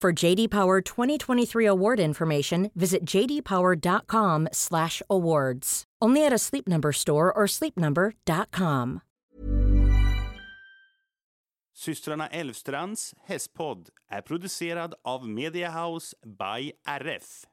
For JD Power 2023 award information, visit jdpower.com/awards. Only at a Sleep Number store or sleepnumber.com. Systrarna Elvstrands hästpodd är producerad av Media House by RF.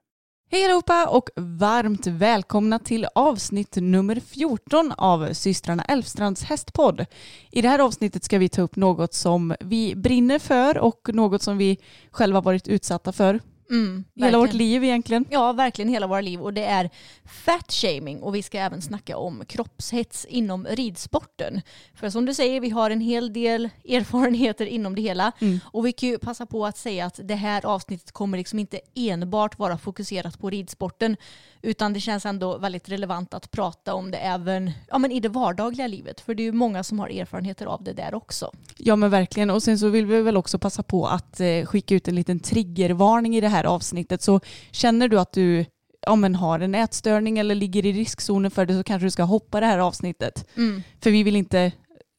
Hej allihopa och varmt välkomna till avsnitt nummer 14 av systrarna Elfstrands hästpodd. I det här avsnittet ska vi ta upp något som vi brinner för och något som vi själva varit utsatta för. Mm, Hela vårt liv egentligen. Ja, verkligen hela våra liv. Och det är fat shaming och vi ska även snacka om kroppshets inom ridsporten. För som du säger, vi har en hel del erfarenheter inom det hela. Mm. Och vi kan ju passa på att säga att det här avsnittet kommer liksom inte enbart vara fokuserat på ridsporten. Utan det känns ändå väldigt relevant att prata om det även ja, men i det vardagliga livet. För det är ju många som har erfarenheter av det där också. Ja men verkligen och sen så vill vi väl också passa på att eh, skicka ut en liten triggervarning i det här avsnittet. Så känner du att du ja, men har en ätstörning eller ligger i riskzonen för det så kanske du ska hoppa det här avsnittet. För vi vill inte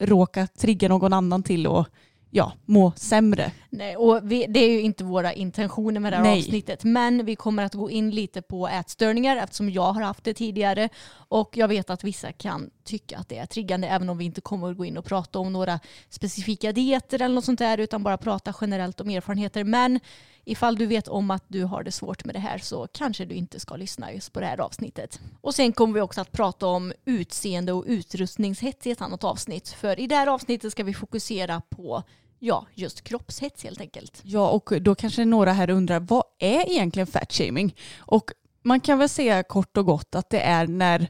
råka trigga någon annan till att ja, må sämre. Nej, och vi, det är ju inte våra intentioner med det här Nej. avsnittet. Men vi kommer att gå in lite på ätstörningar eftersom jag har haft det tidigare. Och jag vet att vissa kan tycka att det är triggande även om vi inte kommer att gå in och prata om några specifika dieter eller något sånt där utan bara prata generellt om erfarenheter. Men ifall du vet om att du har det svårt med det här så kanske du inte ska lyssna just på det här avsnittet. Och sen kommer vi också att prata om utseende och utrustningshets i ett annat avsnitt. För i det här avsnittet ska vi fokusera på ja, just kroppshets helt enkelt. Ja, och då kanske några här undrar, vad är egentligen fat shaming? Och man kan väl säga kort och gott att det är när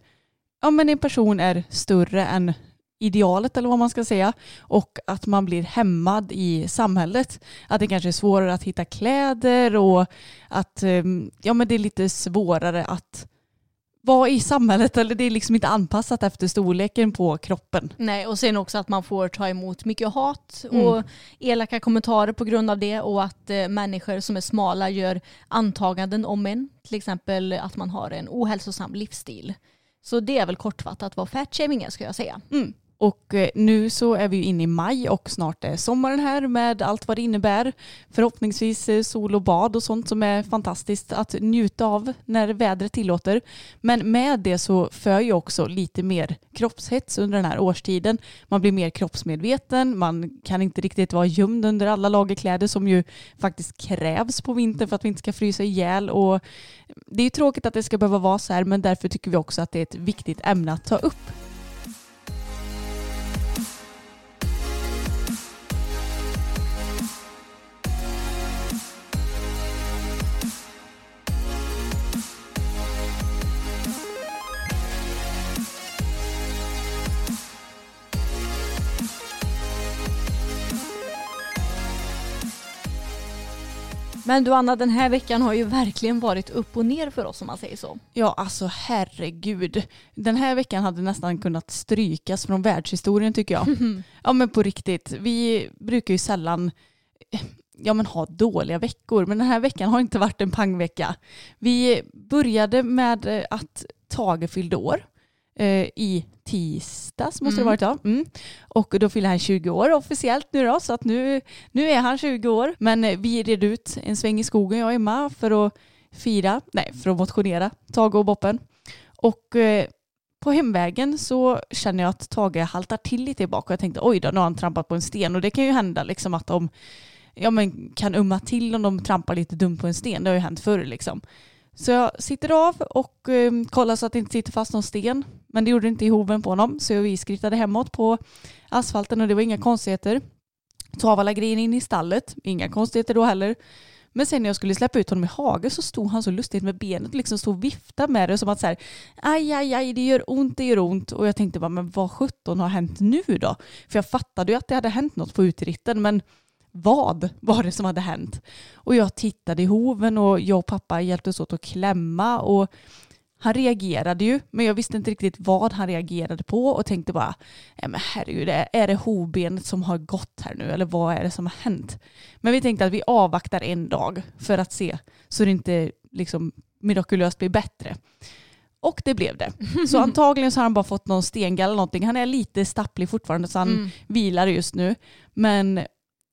ja, men en person är större än idealet eller vad man ska säga och att man blir hämmad i samhället. Att det kanske är svårare att hitta kläder och att ehm, ja, men det är lite svårare att vara i samhället eller det är liksom inte anpassat efter storleken på kroppen. Nej, och sen också att man får ta emot mycket hat Mm. och elaka kommentarer på grund av det och att eh, människor som är smala gör antaganden om en. Till exempel att man har en ohälsosam livsstil. Så det är väl kortfattat vad fatshaming är ska jag säga. Mm. Och eh, nu så är vi ju inne i maj och snart är sommaren här med allt vad det innebär. Förhoppningsvis eh, sol och bad och sånt som är fantastiskt att njuta av när vädret tillåter. Men med det så för ju också lite mer kroppshets under den här årstiden. Man blir mer kroppsmedveten, man kan inte riktigt vara gömd under alla lagerkläder som ju faktiskt krävs på vintern för att vi inte ska frysa ihjäl. Och det är ju tråkigt att det ska behöva vara så här men därför tycker vi också att det är ett viktigt ämne att ta upp. Men du Anna, den här veckan har ju verkligen varit upp och ner för oss om man säger så. Ja, alltså herregud. Den här veckan hade nästan kunnat strykas från världshistorien tycker jag. ja men på riktigt. Vi brukar ju sällan eh, ja, men ha dåliga veckor, men den här veckan har inte varit en pangvecka. Vi började med eh, att Tage fyllde år i tisdags måste det Mm. varit ja. Mm. Och då fyller han 20 år officiellt nu då så att nu, nu är han 20 år. Men eh, vi red ut en sväng i skogen jag och Emma för att fira, nej för att motionera, Tage och Boppen. Och eh, på hemvägen så känner jag att Tage haltar till lite bak och jag tänkte oj då, nu har han trampat på en sten och det kan ju hända liksom att de ja, men kan umma till om de trampar lite dumt på en sten. Det har ju hänt förr liksom. Så jag sitter av och eh, kollar så att det inte sitter fast någon sten. Men det gjorde det inte i hoven på honom. Så vi skrittade hemåt på asfalten och det var inga konstigheter. Tog av alla grejer in i stallet. Inga konstigheter då heller. Men sen när jag skulle släppa ut honom i hagen så stod han så lustigt med benet och liksom stod och viftade med det som att så här, aj, aj, aj, det gör ont, det gör ont. Och jag tänkte bara, men vad sjutton har hänt nu då? För jag fattade ju att det hade hänt något på utritten, men vad var det som hade hänt? Och jag tittade i hoven och jag och pappa hjälptes åt att klämma och han reagerade ju, men jag visste inte riktigt vad han reagerade på och tänkte bara, men herregud, är det hovbenet som har gått här nu eller vad är det som har hänt? Men vi tänkte att vi avvaktar en dag för att se så det inte liksom mirakulöst blir bättre. Och det blev det. Så antagligen så har han bara fått någon stengall eller någonting. Han är lite stapplig fortfarande så han Mm. vilar just nu. Men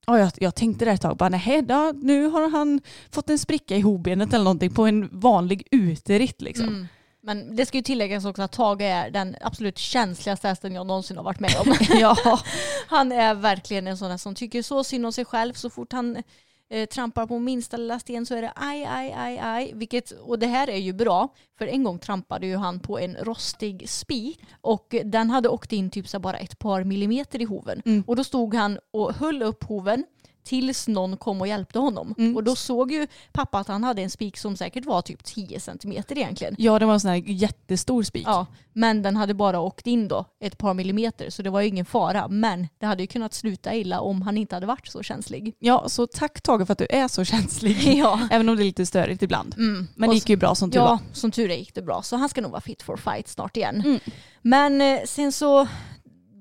ja, jag, jag tänkte där ett tag, bara nej, då, nu har han fått en spricka i hovbenet eller någonting på en vanlig uteritt liksom. Mm. Men det ska ju tilläggas också att Tage är den absolut känsligaste hästen jag någonsin har varit med om. ja. Han är verkligen en sån där som tycker så synd om sig själv. Så fort han eh, trampar på minsta lilla sten så är det aj, aj, aj, aj. Vilket, och det här är ju bra. För en gång trampade ju han på en rostig spik och den hade åkt in typ så bara ett par millimeter i hoven. Mm. Och då stod han och höll upp hoven tills någon kom och hjälpte honom. Mm. Och då såg ju pappa att han hade en spik som säkert var typ 10 centimeter egentligen. ja, det var en sån här jättestor spik. Ja, men den hade bara åkt in då ett par millimeter så det var ju ingen fara. Men det hade ju kunnat sluta illa om han inte hade varit så känslig. Ja, så tack Tage för att du är så känslig. Ja. Även om det är lite störigt ibland. Mm. Men det gick ju bra som tur Ja, var. som tur är gick det bra. Så han ska nog vara fit for fight snart igen. Mm. Men eh, sen så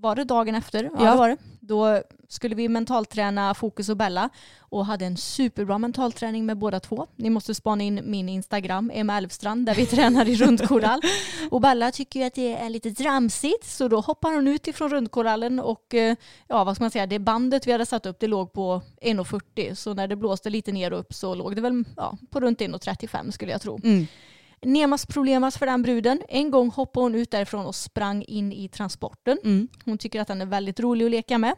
var det dagen efter. Ja, Ja. Det var det. Då skulle vi mentalträna Fokus och Bella och hade en superbra mentalträning med båda två. Ni måste spana in min Instagram, Emma Elfstrand, där vi tränar i rundkorall. Och Bella tycker ju att det är lite tramsigt så då hoppar hon ut ifrån rundkorallen och eh, ja, vad ska man säga, det bandet vi hade satt upp det låg på 1,40 så när det blåste lite ner och upp så låg det väl ja, på runt 1,35 skulle jag tro. Mm. Nemas problemas för den bruden. En gång hoppade hon ut därifrån och sprang in i transporten. Mm. Hon tycker att den är väldigt rolig att leka med.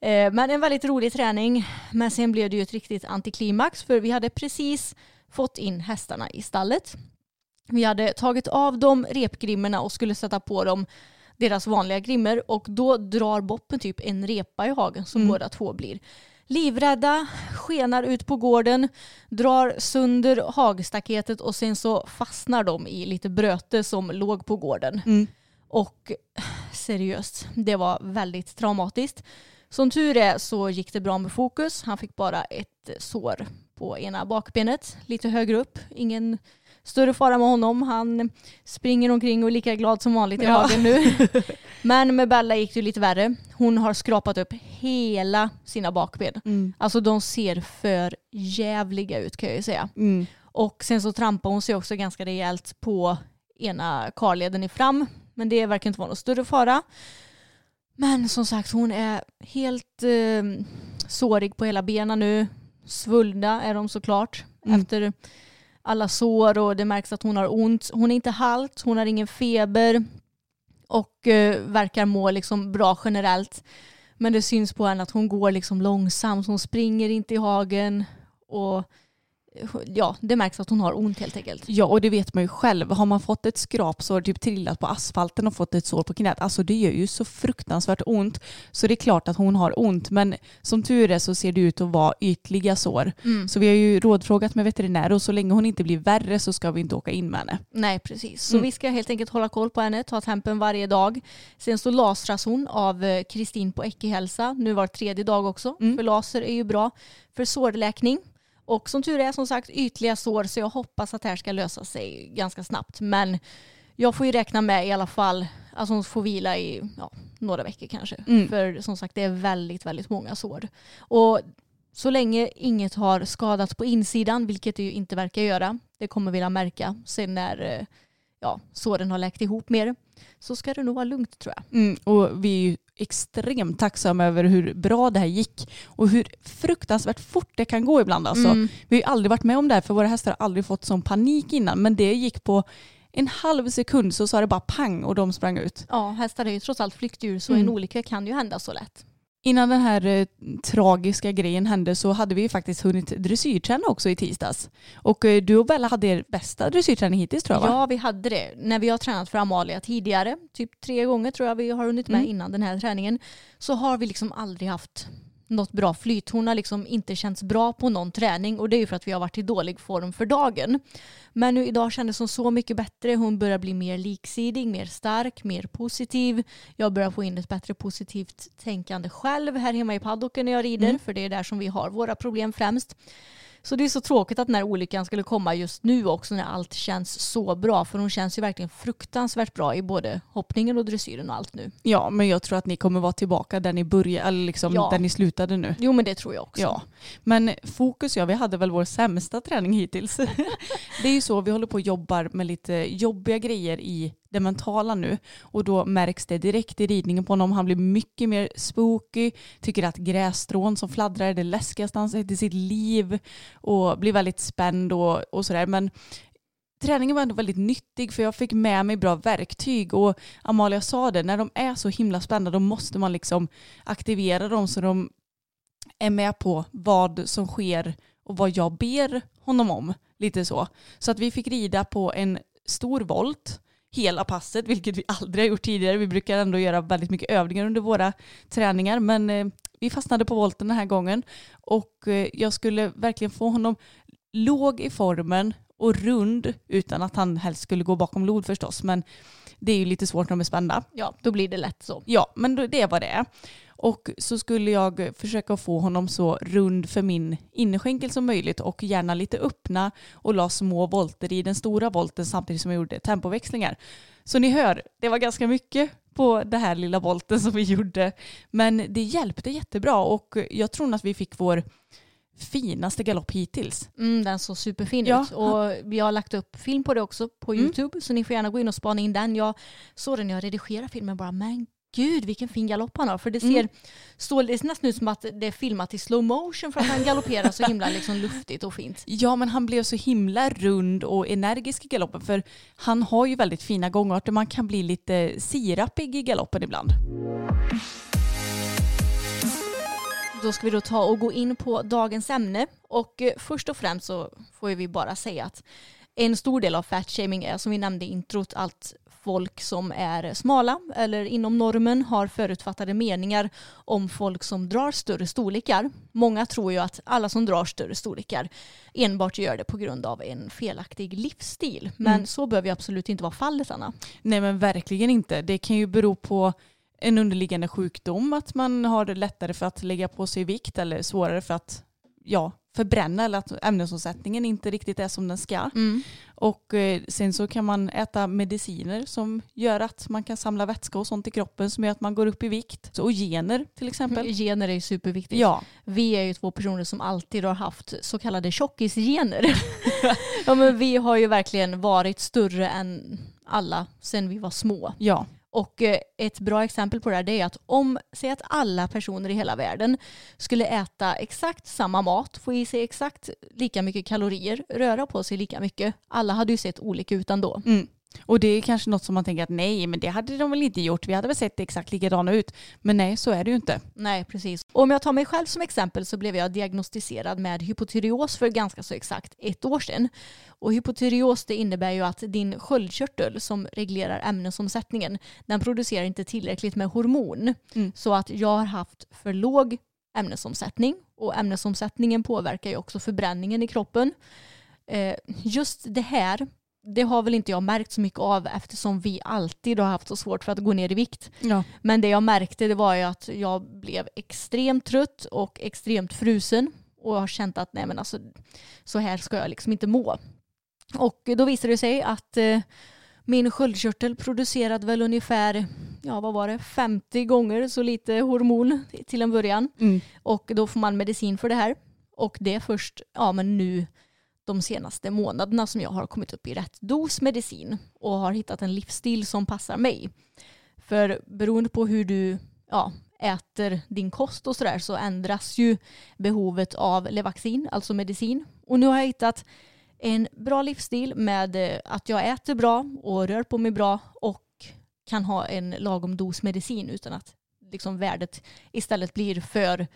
Eh, Men en väldigt rolig träning. Men sen blev det ju ett riktigt antiklimax för vi hade precis fått in hästarna i stallet. Vi hade tagit av dem repgrimmerna och skulle sätta på dem deras vanliga grimmer och då drar Boppen typ en repa i hagen som Mm. båda två blir. Livrädda, skenar ut på gården, drar sönder hagstaketet och sen så fastnar de i lite bröte som låg på gården. Mm. Och seriöst, det var väldigt traumatiskt. Som tur är så gick det bra med fokus. Han fick bara ett sår på ena bakbenet lite högre upp. Ingen större fara med honom. Han springer omkring och är lika glad som vanligt i Ja. hagen nu. Men med Bella gick det lite värre. Hon har skrapat upp hela sina bakben. Mm. Alltså de ser för jävliga ut kan jag ju säga. Mm. Och sen så trampar hon sig också ganska rejält på ena karleden i fram. Men det verkar inte vara någon större fara. Men som sagt hon är helt eh, sårig på hela benen nu. Svullna är de såklart. Mm. Efter alla sår och det märks att hon har ont. Hon är inte halt, hon har ingen feber. Och eh, verkar må liksom bra generellt. Men det syns på henne att hon går liksom långsamt. Hon springer inte i hagen. Och ja, det märks att hon har ont helt enkelt. Ja, och det vet man ju själv. Har man fått ett skrapsår, typ trillat på asfalten och fått ett sår på knät, alltså det gör ju så fruktansvärt ont. Så det är klart att hon har ont, men som tur är så ser det ut att vara ytliga sår. Mm. Så vi har ju rådfrågat med veterinär och så länge hon inte blir värre så ska vi inte åka in med henne. Nej, precis. Så Mm. vi ska helt enkelt hålla koll på henne, ta tempen varje dag. Sen så lasras hon av eh, Kristin på Ecke-hälsa, nu var tredje dag också. Mm. För laser är ju bra för sårläkning. Och som tur är som sagt ytliga sår så jag hoppas att det här ska lösa sig ganska snabbt. Men jag får ju räkna med i alla fall att hon får vila i ja, några veckor kanske. Mm. För som sagt det är väldigt, väldigt många sår. Och så länge inget har skadats på insidan, vilket det ju inte verkar göra, det kommer vi att märka sen när eh, ja, såren har läkt ihop mer, så ska det nog vara lugnt tror jag. Mm, och vi extremt tacksamma över hur bra det här gick och hur fruktansvärt fort det kan gå ibland. Alltså. Mm. Vi har ju aldrig varit med om det här för våra hästar har aldrig fått sån panik innan men det gick på en halv sekund så sa det bara pang och de sprang ut. Ja, hästar är ju trots allt flyktdjur så Mm. en olycka kan ju hända så lätt. Innan den här eh, tragiska grejen hände så hade vi faktiskt hunnit dressyrträna också i tisdags. Och eh, du och Bella hade er bästa dressyrträning hittills tror jag va? Ja, vi hade det. När vi har tränat för Amalia tidigare, typ tre gånger tror jag vi har hunnit med Mm. innan den här träningen, så har vi liksom aldrig haft något bra flyt. Hon har liksom inte känts bra på någon träning och det är ju för att vi har varit i dålig form för dagen. Men nu idag kändes hon så mycket bättre. Hon börjar bli mer liksidig, mer stark, mer positiv. Jag börjar få in ett bättre positivt tänkande själv här hemma i paddocken när jag rider, Mm. för det är där som vi har våra problem främst. Så det är så tråkigt att den här olyckan skulle komma just nu också när allt känns så bra. För hon känns ju verkligen fruktansvärt bra i både hoppningen och dressyren och allt nu. Ja, men jag tror att ni kommer vara tillbaka där ni började, eller liksom Ja. där ni slutade nu. Jo men det tror jag också. Ja, men fokus ja, vi hade väl vår sämsta träning hittills. det är ju så, vi håller på och jobbar med lite jobbiga grejer i det mentala nu och då märks det direkt i ridningen på honom. Han blir mycket mer spooky, tycker att grässtrån som fladdrar är det läskigaste han sett i sitt liv och blir väldigt spänd och, och sådär. Men träningen var ändå väldigt nyttig för jag fick med mig bra verktyg och Amalia sa det, när de är så himla spända då måste man liksom aktivera dem så de är med på vad som sker och vad jag ber honom om. Lite så. Så att vi fick rida på en stor volt hela passet, vilket vi aldrig har gjort tidigare. Vi brukar ändå göra väldigt mycket övningar under våra träningar, men eh, vi fastnade på volten den här gången. Och eh, jag skulle verkligen få honom låg i formen och rund utan att han helst skulle gå bakom lod förstås. Men det är ju lite svårt när de är spända. Ja, då blir det lätt så. Ja, men det vad det. Och så skulle jag försöka få honom så rund för min innerskänkel som möjligt och gärna lite öppna och la små volter i den stora volten samtidigt som jag gjorde tempoväxlingar. Så ni hör, det var ganska mycket på det här lilla volten som vi gjorde. Men det hjälpte jättebra och jag tror att vi fick vår finaste galopp hittills. Mm, den såg superfin Ja. ut. Och vi har lagt upp film på det också på Mm. YouTube. Så ni får gärna gå in och spana in den. Jag såg den när jag redigerade filmen bara, men gud vilken fin galopp han har. För det ser, Mm. så, det ser nästan ut som att det är filmat i slow motion för att han galopperar så himla liksom luftigt och fint. Ja, men han blev så himla rund och energisk i galoppen för han har ju väldigt fina gångarter. Man kan bli lite sirapig i galoppen ibland. Då ska vi då ta och gå in på dagens ämne. Och eh, först och främst så får vi bara säga att en stor del av fatshaming är som vi nämnde i introt att folk som är smala eller inom normen har förutfattade meningar om folk som drar större storlekar. Många tror ju att alla som drar större storlekar enbart gör det på grund av en felaktig livsstil. Men Mm. så behöver ju absolut inte vara fallet Anna. Nej, men verkligen inte. Det kan ju bero på en underliggande sjukdom, att man har det lättare för att lägga på sig vikt eller svårare för att ja, förbränna eller att ämnesomsättningen inte riktigt är som den ska. Och eh, sen så kan man äta mediciner som gör att man kan samla vätska och sånt i kroppen som gör att man går upp i vikt. Så, och gener till exempel. Gener är ju superviktigt. Ja, Vi är ju två personer som alltid har haft så kallade tjockisgener. ja, men vi har ju verkligen varit större än alla sedan vi var små. ja. Och eh, ett bra exempel på det här är att om, säg att alla personer i hela världen skulle äta exakt samma mat, få i sig exakt lika mycket kalorier, röra på sig lika mycket, alla hade ju sett olika ut ändå. Mm. Och det är kanske något som man tänker att nej, men det hade de väl inte gjort. Vi hade väl sett exakt likadana ut. Men nej, så är det ju inte. Nej, precis. Och om jag tar mig själv som exempel så blev jag diagnostiserad med hypotyreos för ganska så exakt ett år sedan. Och hypotyreos det innebär ju att din sköldkörtel som reglerar ämnesomsättningen, den producerar inte tillräckligt med hormon. Mm. Så att jag har haft för låg ämnesomsättning och ämnesomsättningen påverkar ju också förbränningen i kroppen. Eh, just det här, det har väl inte jag märkt så mycket av eftersom vi alltid har haft så svårt för att gå ner i vikt. Ja. Men det jag märkte det var ju att jag blev extremt trött och extremt frusen. Och har känt att nej men alltså, så här ska jag liksom inte må. Och då visade det sig att eh, min sköldkörtel producerade väl ungefär, ja vad var det, 50 gånger så lite hormon till en början. Mm. Och då får man medicin för det här. Och det är först, ja men nu de senaste månaderna som jag har kommit upp i rätt dos medicin och har hittat en livsstil som passar mig. För beroende på hur du ja, äter din kost och sådär så ändras ju behovet av Levaxin, alltså medicin. Och nu har jag hittat en bra livsstil med eh, att jag äter bra och rör på mig bra och kan ha en lagom dos medicin utan att liksom värdet istället blir för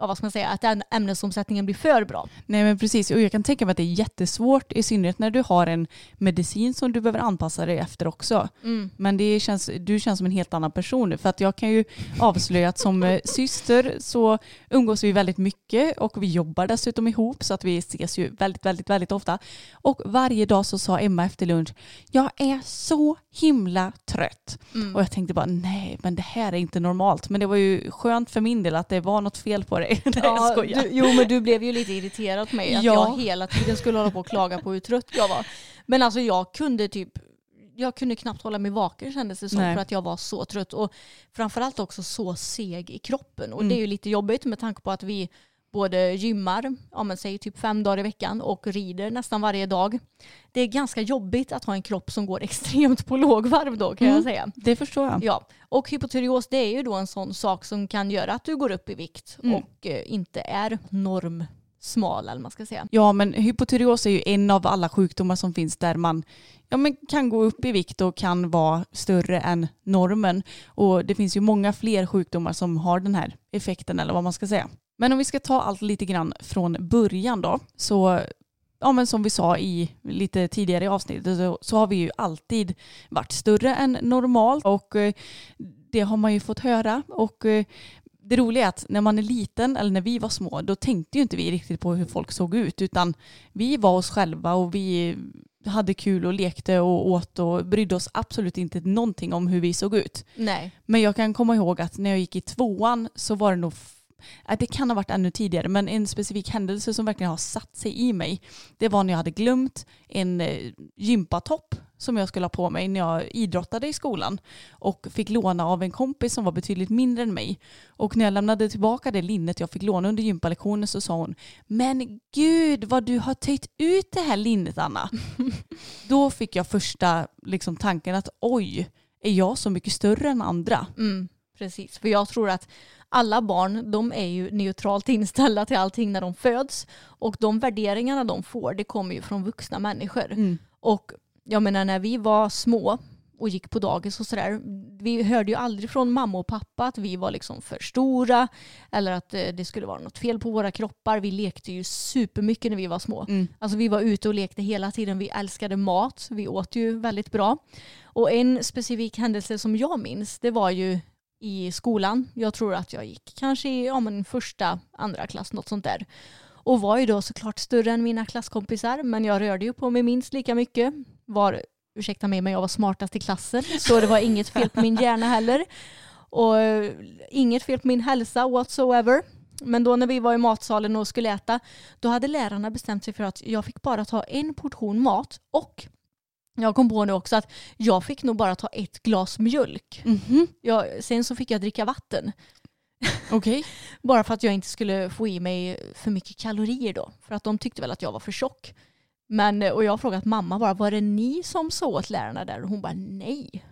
ja, vad ska man säga, att den ämnesomsättningen blir för bra. Nej men precis, och jag kan tänka mig att det är jättesvårt i synnerhet när du har en medicin som du behöver anpassa dig efter också. Mm. Men det känns, du känns som en helt annan person för att jag kan ju avslöja att som eh, syster så umgås vi väldigt mycket och vi jobbar dessutom ihop så att vi ses ju väldigt, väldigt, väldigt ofta. Och varje dag så sa Emma efter lunch, jag är så himla trött. Mm. Och jag tänkte bara nej men det här är inte normalt. Men det var ju skönt för min del att det var något fel på dig. Nej, jag skojar. du, jo men du blev ju lite irriterad på mig att Ja. jag hela tiden skulle hålla på och klaga på hur trött jag var. Men alltså jag kunde typ jag kunde knappt hålla mig vaken kändes det som Nej. för att jag var så trött och framförallt också så seg i kroppen och Mm. det är ju lite jobbigt med tanke på att vi både gymmar, ja men säg typ fem dagar i veckan och rider nästan varje dag. Det är ganska jobbigt att ha en kropp som går extremt på lågvarv då kan Mm. jag säga. Det förstår jag. Ja, och hypotyreos det är ju då en sån sak som kan göra att du går upp i vikt Mm. och eh, inte är normsmal eller vad man ska säga. Ja men hypotyreos är ju en av alla sjukdomar som finns där man ja, men kan gå upp i vikt och kan vara större än normen. Och det finns ju många fler sjukdomar som har den här effekten eller vad man ska säga. Men om vi ska ta allt lite grann från början då så Ja men som vi sa i lite tidigare i avsnittet så, så har vi ju alltid varit större än normalt och eh, det har man ju fått höra och eh, det roliga är att när man är liten eller när vi var små då tänkte ju inte vi riktigt på hur folk såg ut utan vi var oss själva och vi hade kul och lekte och åt och brydde oss absolut inte någonting om hur vi såg ut. Nej. Men jag kan komma ihåg att när jag gick i tvåan så var det nog det kan ha varit ännu tidigare men en specifik händelse som verkligen har satt sig i mig det var när jag hade glömt en eh, gympatopp som jag skulle ha på mig när jag idrottade i skolan och fick låna av en kompis som var betydligt mindre än mig. Och när jag lämnade tillbaka det linnet jag fick låna under gympalektionen så sa hon Men gud vad du har töjt ut det här linnet Anna. Då fick jag första liksom, tanken att oj, är jag så mycket större än andra? Mm, precis, för jag tror att alla barn de är ju neutralt inställda till allting när de föds och de värderingarna de får det kommer ju från vuxna människor. Mm. Och jag menar när vi var små och gick på dagis och sådär. Vi hörde ju aldrig från mamma och pappa att vi var liksom för stora eller att eh, det skulle vara något fel på våra kroppar. Vi lekte ju supermycket när vi var små. Mm. Alltså vi var ute och lekte hela tiden. Vi älskade mat. Vi åt ju väldigt bra. Och en specifik händelse som jag minns det var ju i skolan. Jag tror att jag gick kanske i ja, men första, andra klass, något sånt där. Och var ju då såklart större än mina klasskompisar men jag rörde ju på mig minst lika mycket. Var, ursäkta mig men jag var smartast i klassen så det var inget fel på min hjärna heller. Och eh, inget fel på min hälsa whatsoever. Men då när vi var i matsalen och skulle äta då hade lärarna bestämt sig för att jag fick bara ta en portion mat och jag kom på nu också att jag fick nog bara ta ett glas mjölk. Mhm. Jag, sen så fick jag dricka vatten. Okej. Bara för att jag inte skulle få i mig för mycket kalorier då. För att de tyckte väl att jag var för tjock. Men, och jag har frågat mamma bara, var det ni som sa åt lärarna där? Och hon bara nej.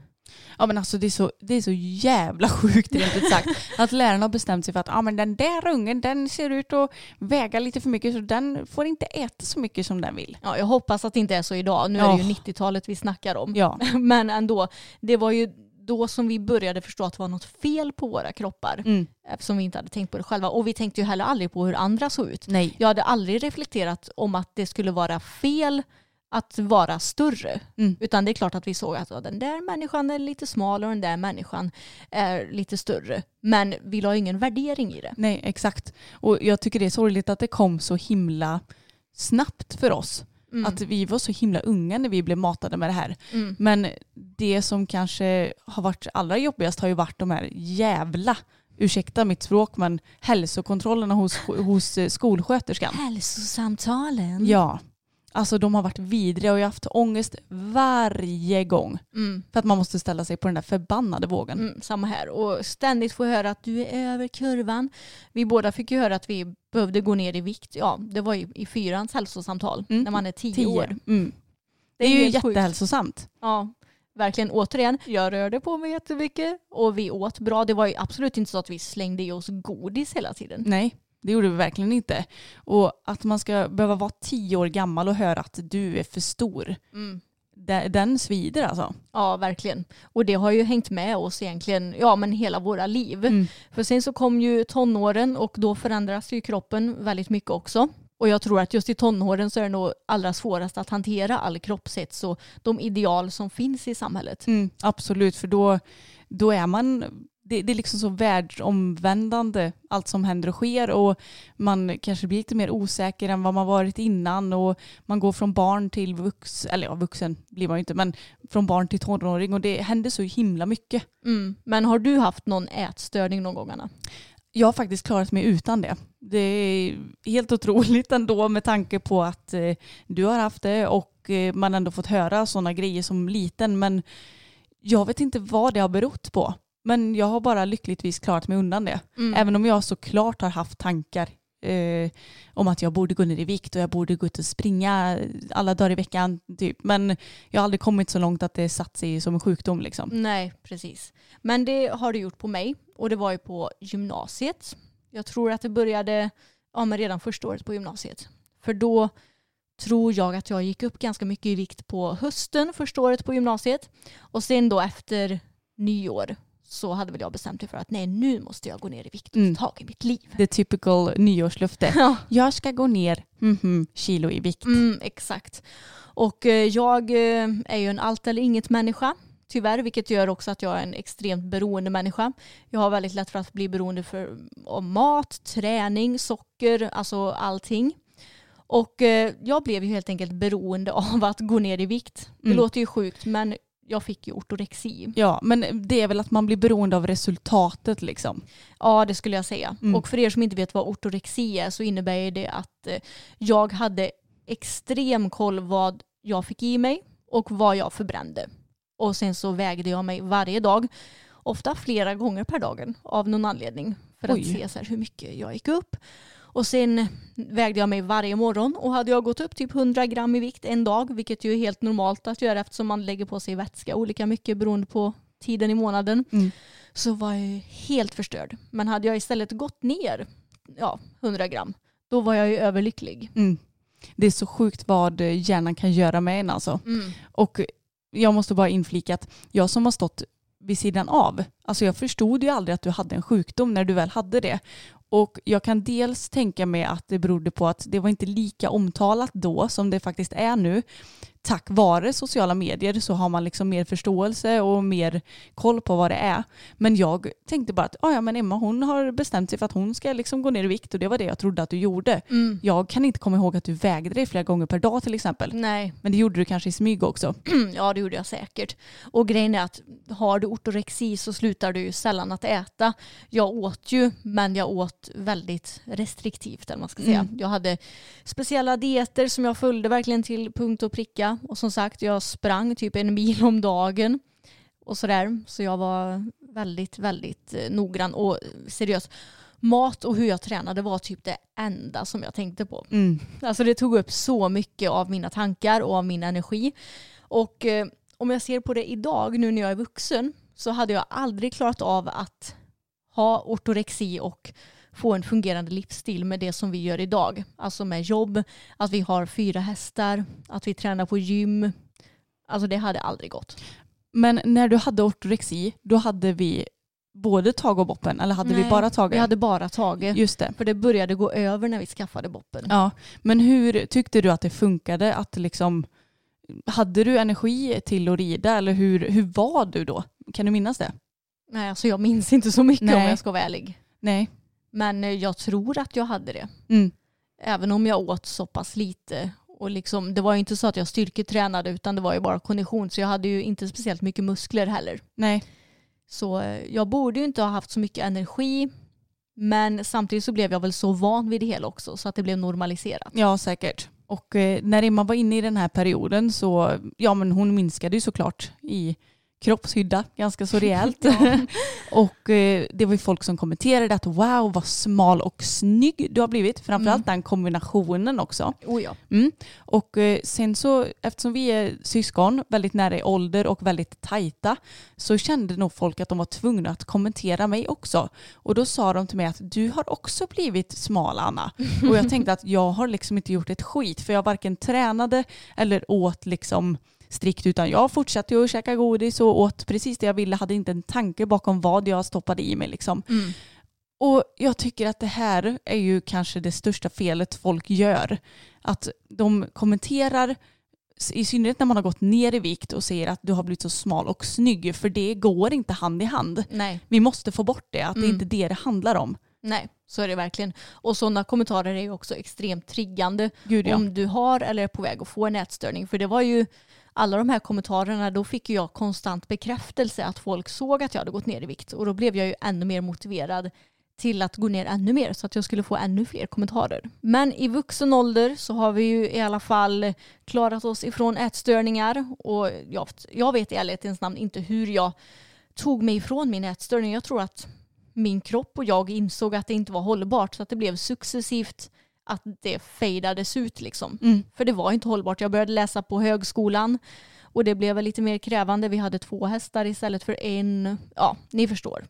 Ja men alltså det är så, det är så jävla sjukt rent ut sagt. Att lärarna har bestämt sig för att ah, men den där ungen den ser ut att väga lite för mycket så den får inte äta så mycket som den vill. Ja, jag hoppas att det inte är så idag. Nu är det ju Ja. 90-talet vi snackar om. Ja. Men ändå, det var ju då som vi började förstå att det var något fel på våra kroppar. Mm. Eftersom vi inte hade tänkt på det själva. Och vi tänkte ju heller aldrig på hur andra såg ut. Nej. Jag hade aldrig reflekterat om att det skulle vara fel att vara större. Mm. Utan det är klart att vi såg att ja, den där människan är lite smal och den där människan är lite större. Men vi la ingen värdering i det. Nej exakt. Och jag tycker det är sorgligt att det kom så himla snabbt för oss. Mm. Att vi var så himla unga när vi blev matade med det här. Mm. Men det som kanske har varit allra jobbigast har ju varit de här jävla, ursäkta mitt språk, men hälsokontrollerna hos, hos skolsköterskan. Hälsosamtalen. Ja, alltså de har varit vidriga och jag har haft ångest varje gång. Mm. För att man måste ställa sig på den där förbannade vågen. Mm, samma här. Och ständigt få höra att du är över kurvan. Vi båda fick ju höra att vi behövde gå ner i vikt. Ja, det var ju i fyrans hälsosamtal Mm. när man är tio, Tio. år. Mm. Det är ju helt sjukt. jättehälsosamt. Ja, verkligen. Återigen, jag rörde på mig jättemycket och vi åt bra. Det var ju absolut inte så att vi slängde i oss godis hela tiden. Nej, det gjorde vi verkligen inte. Och att man ska behöva vara tio år gammal och höra att du är för stor. Mm. den, svider alltså. Ja, verkligen. Och det har ju hängt med oss egentligen, ja men hela våra liv. Mm. För sen så kom ju tonåren och då förändras ju kroppen väldigt mycket också. Och jag tror att just i tonåren så är det nog allra svårast att hantera all kroppshets och de ideal som finns i samhället. Mm, absolut, för då, då är man det, det är liksom så världsomvändande allt som händer och sker och man kanske blir lite mer osäker än vad man varit innan och man går från barn till vuxen, eller ja vuxen blir man ju inte men från barn till tonåring och det händer så himla mycket. Mm. Men har du haft någon ätstörning någon gång Anna? Jag har faktiskt klarat mig utan det. Det är helt otroligt ändå med tanke på att eh, du har haft det och eh, man ändå fått höra sådana grejer som liten men jag vet inte vad det har berott på. Men jag har bara lyckligtvis klarat mig undan det. Mm. Även om jag såklart har haft tankar eh, om att jag borde gå ner i vikt och jag borde gå ut och springa alla dagar i veckan. Typ. Men jag har aldrig kommit så långt att det satt sig som en sjukdom. Liksom. Nej, precis. Men det har du gjort på mig och det var ju på gymnasiet. Jag tror att det började ja, men redan första året på gymnasiet. För då tror jag att jag gick upp ganska mycket i vikt på hösten första året på gymnasiet. Och sen då efter nyår så hade väl jag bestämt mig för att nej nu måste jag gå ner i vikt och Mm. ta tag i mitt liv. The typical nyårslöfte. Ja, Jag ska gå ner mhm, kilo i vikt. mm, exakt. Och eh, jag eh, är ju en allt eller inget människa. Tyvärr, vilket gör också att jag är en extremt beroende människa. Jag har väldigt lätt för att bli beroende för, av mat, träning, socker, alltså allting. Och eh, jag blev ju helt enkelt beroende av att gå ner i vikt. Det Mm. låter ju sjukt men jag fick ju ortorexi. Ja, men det är väl att man blir beroende av resultatet liksom. Ja, det skulle jag säga. Mm. Och för er som inte vet vad ortorexi är så innebär det att eh, jag hade extrem koll vad jag fick i mig och vad jag förbrände. Och sen så vägde jag mig varje dag, ofta flera gånger per dag av någon anledning för Oj. att se så här hur mycket jag gick upp. Och sen vägde jag mig varje morgon och hade jag gått upp typ 100 gram i vikt en dag, vilket ju är helt normalt att göra eftersom man lägger på sig vätska olika mycket beroende på tiden i månaden Mm. så var jag helt förstörd. Men hade jag istället gått ner ja, 100 gram, då var jag ju överlycklig. Mm. Det är så sjukt vad hjärnan kan göra med en alltså. Och jag måste bara inflika att jag som har stått vid sidan av, alltså jag förstod ju aldrig att du hade en sjukdom när du väl hade det. Och jag kan dels tänka mig att det berodde på att det var inte lika omtalat då som det faktiskt är nu. Tack vare sociala medier så har man liksom mer förståelse och mer koll på vad det är. Men jag tänkte bara att "Ah, ja, men Emma hon har bestämt sig för att hon ska liksom gå ner i vikt och det var det jag trodde att du gjorde. Mm. Jag kan inte komma ihåg att du vägde dig flera gånger per dag till exempel. Nej, Men det gjorde du kanske i smyg också. ja det gjorde jag säkert. Och grejen är att har du ortorexi så slutar du ju sällan att äta. Jag åt ju, men jag åt väldigt restriktivt eller man ska säga. Mm. Jag hade speciella dieter som jag följde verkligen till punkt och pricka. Och som sagt, jag sprang typ en mil om dagen. Och sådär. Så jag var väldigt, väldigt eh, noggrann och seriös. Mat och hur jag tränade var typ det enda som jag tänkte på. Mm. Alltså det tog upp så mycket av mina tankar och av min energi. Och eh, om jag ser på det idag, nu när jag är vuxen, så hade jag aldrig klarat av att ha ortorexi och få en fungerande livsstil med det som vi gör idag. Alltså med jobb, att vi har fyra hästar, att vi tränar på gym. Alltså det hade aldrig gått. Men när du hade ortorexi, då hade vi både tag och boppen eller hade vi Nej, bara tagit? Vi hade bara tagit. Just det. För det började gå över när vi skaffade boppen. Ja, men hur tyckte du att det funkade? Att liksom, hade du energi till att rida eller hur, hur var du då? Kan du minnas det? Nej, alltså jag minns inte så mycket om Nej. jag ska vara ärlig. Nej. Men eh, jag tror att jag hade det. Mm. Även om jag åt så pass lite. Och liksom, det var ju inte så att jag styrketränade utan det var ju bara kondition. Så jag hade ju inte speciellt mycket muskler heller. Nej. Så eh, jag borde ju inte ha haft så mycket energi. Men samtidigt så blev jag väl så van vid det hela också så att det blev normaliserat. Ja, säkert. Och eh, när Emma var inne i den här perioden så, ja men hon minskade ju såklart i kroppshydda ganska så rejält. och eh, det var ju folk som kommenterade att wow vad smal och snygg du har blivit. Framförallt den kombinationen också. Oh ja. Mm. Och eh, sen så, eftersom vi är syskon, väldigt nära i ålder och väldigt tajta, så kände nog folk att de var tvungna att kommentera mig också. Och då sa de till mig att du har också blivit smal Anna. Och jag tänkte att jag har liksom inte gjort ett skit, för jag varken tränade eller åt liksom strikt utan jag fortsatte ju att käka godis och åt precis det jag ville, hade inte en tanke bakom vad jag stoppade i mig liksom. Mm. Och jag tycker att det här är ju kanske det största felet folk gör. Att de kommenterar, i synnerhet när man har gått ner i vikt och säger att du har blivit så smal och snygg, för det går inte hand i hand. Nej. Vi måste få bort det, att det är Mm. inte det det handlar om. Nej, så är det verkligen. Och sådana kommentarer är ju också extremt triggande Gud ja. om du har eller är på väg att få en ätstörning. För det var ju alla de här kommentarerna, då fick jag konstant bekräftelse att folk såg att jag hade gått ner i vikt. Och då blev jag ju ännu mer motiverad till att gå ner ännu mer så att jag skulle få ännu fler kommentarer. Men i vuxen ålder så har vi ju i alla fall klarat oss ifrån ätstörningar och jag, jag vet i ärlighetens namn inte hur jag tog mig ifrån min ätstörning. Jag tror att min kropp och jag insåg att det inte var hållbart så att det blev successivt att det fejdades ut liksom. Mm. För det var inte hållbart. Jag började läsa på högskolan och det blev lite mer krävande. Vi hade två hästar istället för en. Ja, ni förstår.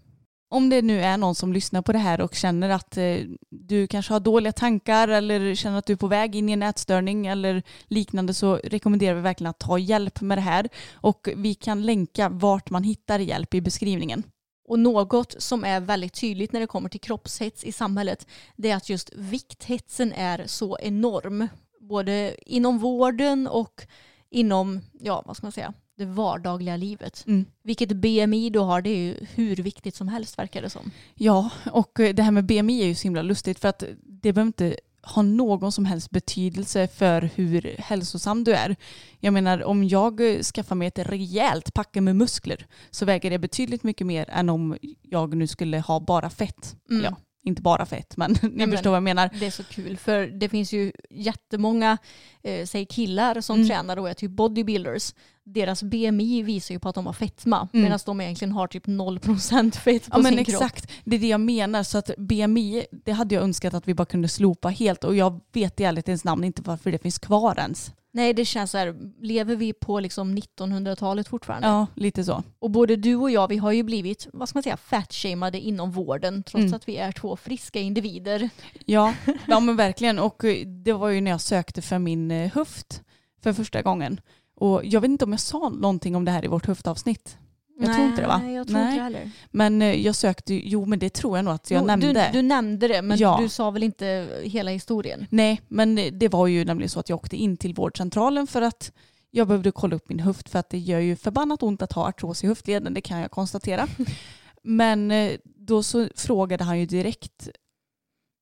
Om det nu är någon som lyssnar på det här och känner att eh, du kanske har dåliga tankar eller känner att du är på väg in i en ätstörning eller liknande så rekommenderar vi verkligen att ta hjälp med det här. Och vi kan länka vart man hittar hjälp i beskrivningen. Och något som är väldigt tydligt när det kommer till kroppshets i samhället det är att just vikthetsen är så enorm. Både inom vården och inom, ja vad ska man säga, det vardagliga livet. Mm. Vilket BMI du har det är ju hur viktigt som helst verkar det som. Ja, och det här med BMI är ju så himla lustigt för att det behöver inte ha någon som helst betydelse för hur hälsosam du är. Jag menar om jag skaffar mig ett rejält packe med muskler så väger det betydligt mycket mer än om jag nu skulle ha bara fett. Mm. Ja, inte bara fett men ni men- förstår vad jag menar. Det är så kul för det finns ju jättemånga, eh, säg killar som Mm. tränar och är typ bodybuilders. Deras BMI visar ju på att de har fetma Mm. medan de egentligen har typ 0% fett på Ja men sin kropp. exakt, det är det jag menar. Så att BMI, det hade jag önskat att vi bara kunde slopa helt och jag vet i ärlighetens namn inte varför det finns kvar ens. Nej det känns så här, lever vi på liksom 1900-talet fortfarande? Ja, lite så. Och både du och jag vi har ju blivit, vad ska man säga, fatshameade inom vården trots Mm. att vi är två friska individer. Ja, ja men verkligen. Och eh, det var ju när jag sökte för min eh, höft för första gången. Och jag vet inte om jag sa någonting om det här i vårt höftavsnitt. Jag tror inte det, va? Nej jag tror Nej. inte heller. Men eh, jag sökte, jo men det tror jag nog att jag Jo, nämnde. Du, du nämnde det men Ja. du sa väl inte hela historien? Nej, men eh, det var ju nämligen så att jag åkte in till vårdcentralen för att jag behövde kolla upp min höft för att det gör ju förbannat ont att ha artros i höftleden, det kan jag konstatera. Men eh, då så frågade han ju direkt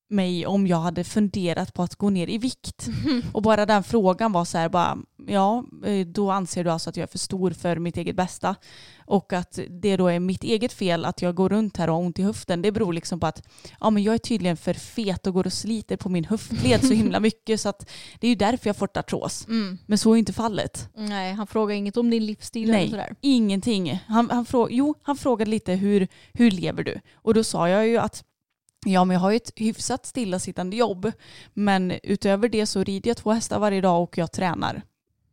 mig om jag hade funderat på att gå ner i vikt. Och bara den frågan var så här, bara, ja, eh, då anser du alltså att jag är för stor för mitt eget bästa. Och att det då är mitt eget fel att jag går runt här och har ont i höften. Det beror liksom på att ja, men jag är tydligen för fet och går och sliter på min höftled så himla mycket. Så att det är ju därför jag fått artros. Mm. Men så är inte fallet. Nej, han frågar inget om din livsstil eller Nej, sådär. ingenting. Han, han, frå, jo, han frågade lite hur, hur lever du? Och då sa jag ju att Ja, men jag har ju ett hyfsat stillasittande jobb. Men utöver det så rider jag två hästar varje dag och jag tränar.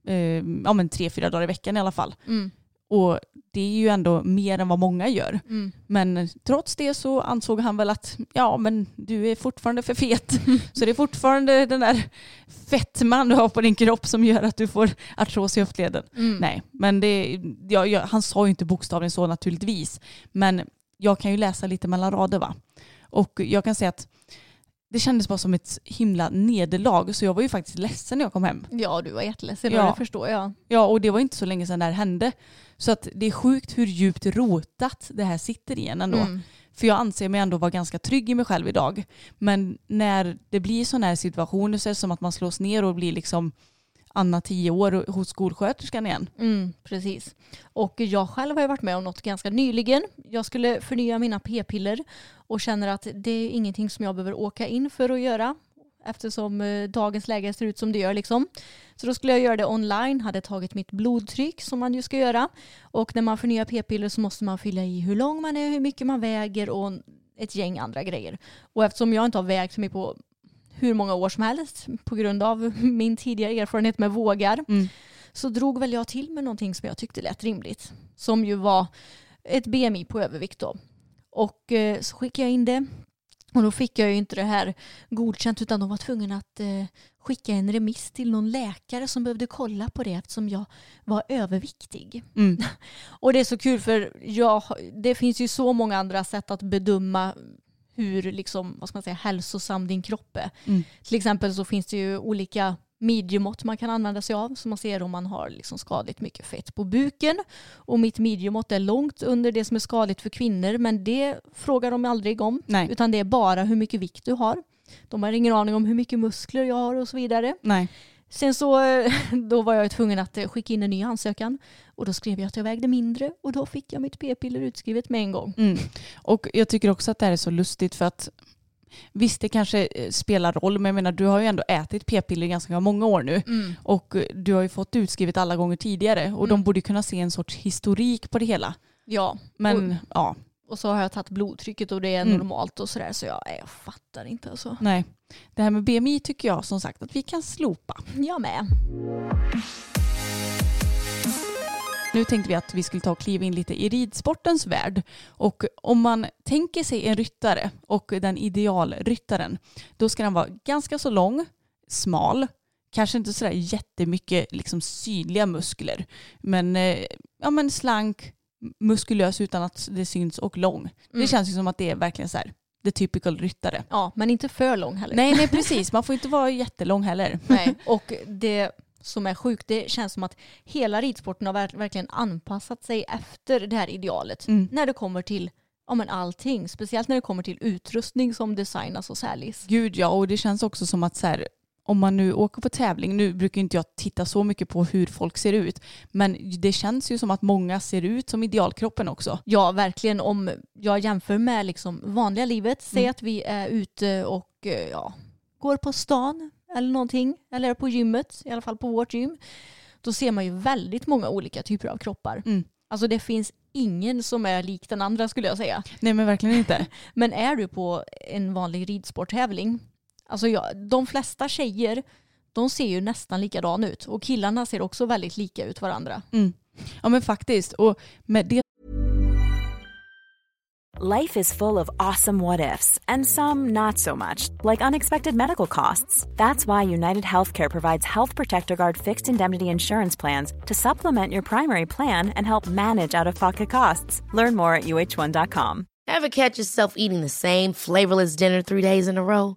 Eh, ja, men tre, fyra dagar i veckan i alla fall. Mm. Och det är ju ändå mer än vad många gör. Mm. Men trots det så ansåg han väl att ja, men du är fortfarande för fet. så det är fortfarande den där fettman du har på din kropp som gör att du får artros i höftleden. Mm. Nej, men det, ja, ja, han sa ju inte bokstavligen så naturligtvis. Men jag kan ju läsa lite mellan rader va. Och jag kan säga att det kändes bara som ett himla nederlag så jag var ju faktiskt ledsen när jag kom hem. Ja, du var jätteledsen Ja. det förstår jag. Ja, och det var inte så länge sedan det här hände. Så att det är sjukt hur djupt rotat det här sitter i en ändå. Mm. För jag anser mig ändå vara ganska trygg i mig själv idag. Men när det blir sådana här situationer så är det som att man slås ner och blir liksom Anna tio år hos skolsköterskan igen. Mm, precis. Och jag själv har ju varit med om något ganska nyligen. Jag skulle förnya mina p-piller och känner att det är ingenting som jag behöver åka in för att göra eftersom eh, dagens läge ser ut som det gör. Liksom. Så då skulle jag göra det online, hade tagit mitt blodtryck som man ju ska göra. Och när man förnyar p-piller så måste man fylla i hur lång man är, hur mycket man väger och ett gäng andra grejer. Och eftersom jag inte har vägt mig på hur många år som helst på grund av min tidigare erfarenhet med vågar Mm. så drog väl jag till med någonting som jag tyckte lät rimligt. Som ju var ett BMI på övervikt då. Och eh, så skickade jag in det. Och då fick jag ju inte det här godkänt utan de var tvungna att eh, skicka en remiss till någon läkare som behövde kolla på det eftersom jag var överviktig. Mm. Och det är så kul för jag, det finns ju så många andra sätt att bedöma hur liksom, vad ska man säga, hälsosam din kropp är. Mm. Till exempel så finns det ju olika midjemått man kan använda sig av så man ser om man har liksom skadligt mycket fett på buken. Och mitt midjemått är långt under det som är skadligt för kvinnor men det frågar de aldrig om. Nej. Utan det är bara hur mycket vikt du har. De har ingen aning om hur mycket muskler jag har och så vidare. Nej. Sen så då var jag tvungen att eh, skicka in en ny ansökan och då skrev jag att jag vägde mindre och då fick jag mitt p-piller utskrivet med en gång. Mm. Och jag tycker också att det här är så lustigt för att visst det kanske eh, spelar roll men jag menar du har ju ändå ätit p-piller i ganska många år nu och eh, du har ju fått utskrivet alla gånger tidigare och de Mm. borde kunna se en sorts historik på det hela. Ja, Men Och- ja, och så har jag tagit blodtrycket och det är Mm. normalt och sådär så jag, jag fattar inte alltså. nej. Det här med BMI tycker jag som sagt att vi kan slopa. Jag med. Nu tänkte vi att vi skulle ta och kliva in lite i ridsportens värld. Och om man tänker sig en ryttare och den idealryttaren, då ska den vara ganska så lång, smal, kanske inte sådär jättemycket liksom synliga muskler, men, eh, ja, men slank, muskulös utan att det syns och lång. Det Mm. känns ju som att det är verkligen så här, the typical ryttare. Ja, men inte för lång heller. Nej, nej precis, man får inte vara jättelång heller. Nej. Och det som är sjukt, det känns som att hela ridsporten har ver- verkligen anpassat sig efter det här idealet. Mm. När det kommer till ja, men allting, speciellt när det kommer till utrustning som designas och säljs. Gud ja, och det känns också som att så här, om man nu åker på tävling, nu brukar inte jag titta så mycket på hur folk ser ut, men det känns ju som att många ser ut som idealkroppen också. Ja, verkligen. Om jag jämför med liksom vanliga livet, säg Mm. att vi är ute och eh, ja, går på stan eller någonting, eller på gymmet, i alla fall på vårt gym, då ser man ju väldigt många olika typer av kroppar. Mm. Alltså det finns ingen som är lik den andra skulle jag säga. Nej men verkligen inte. Men är du på en vanlig ridsporttävling, alltså jag, de flesta tjejer, de ser ju nästan likadana ut och killarna ser också väldigt lika ut varandra. Mm. Ja men faktiskt, och med det Life is full of awesome what ifs, and some not so much, like unexpected medical costs. That's why United Healthcare provides Health Protector Guard fixed indemnity insurance plans to supplement your primary plan and help manage out of pocket costs. Learn more at uh1.com. Ever catch yourself eating the same flavorless dinner three days in a row?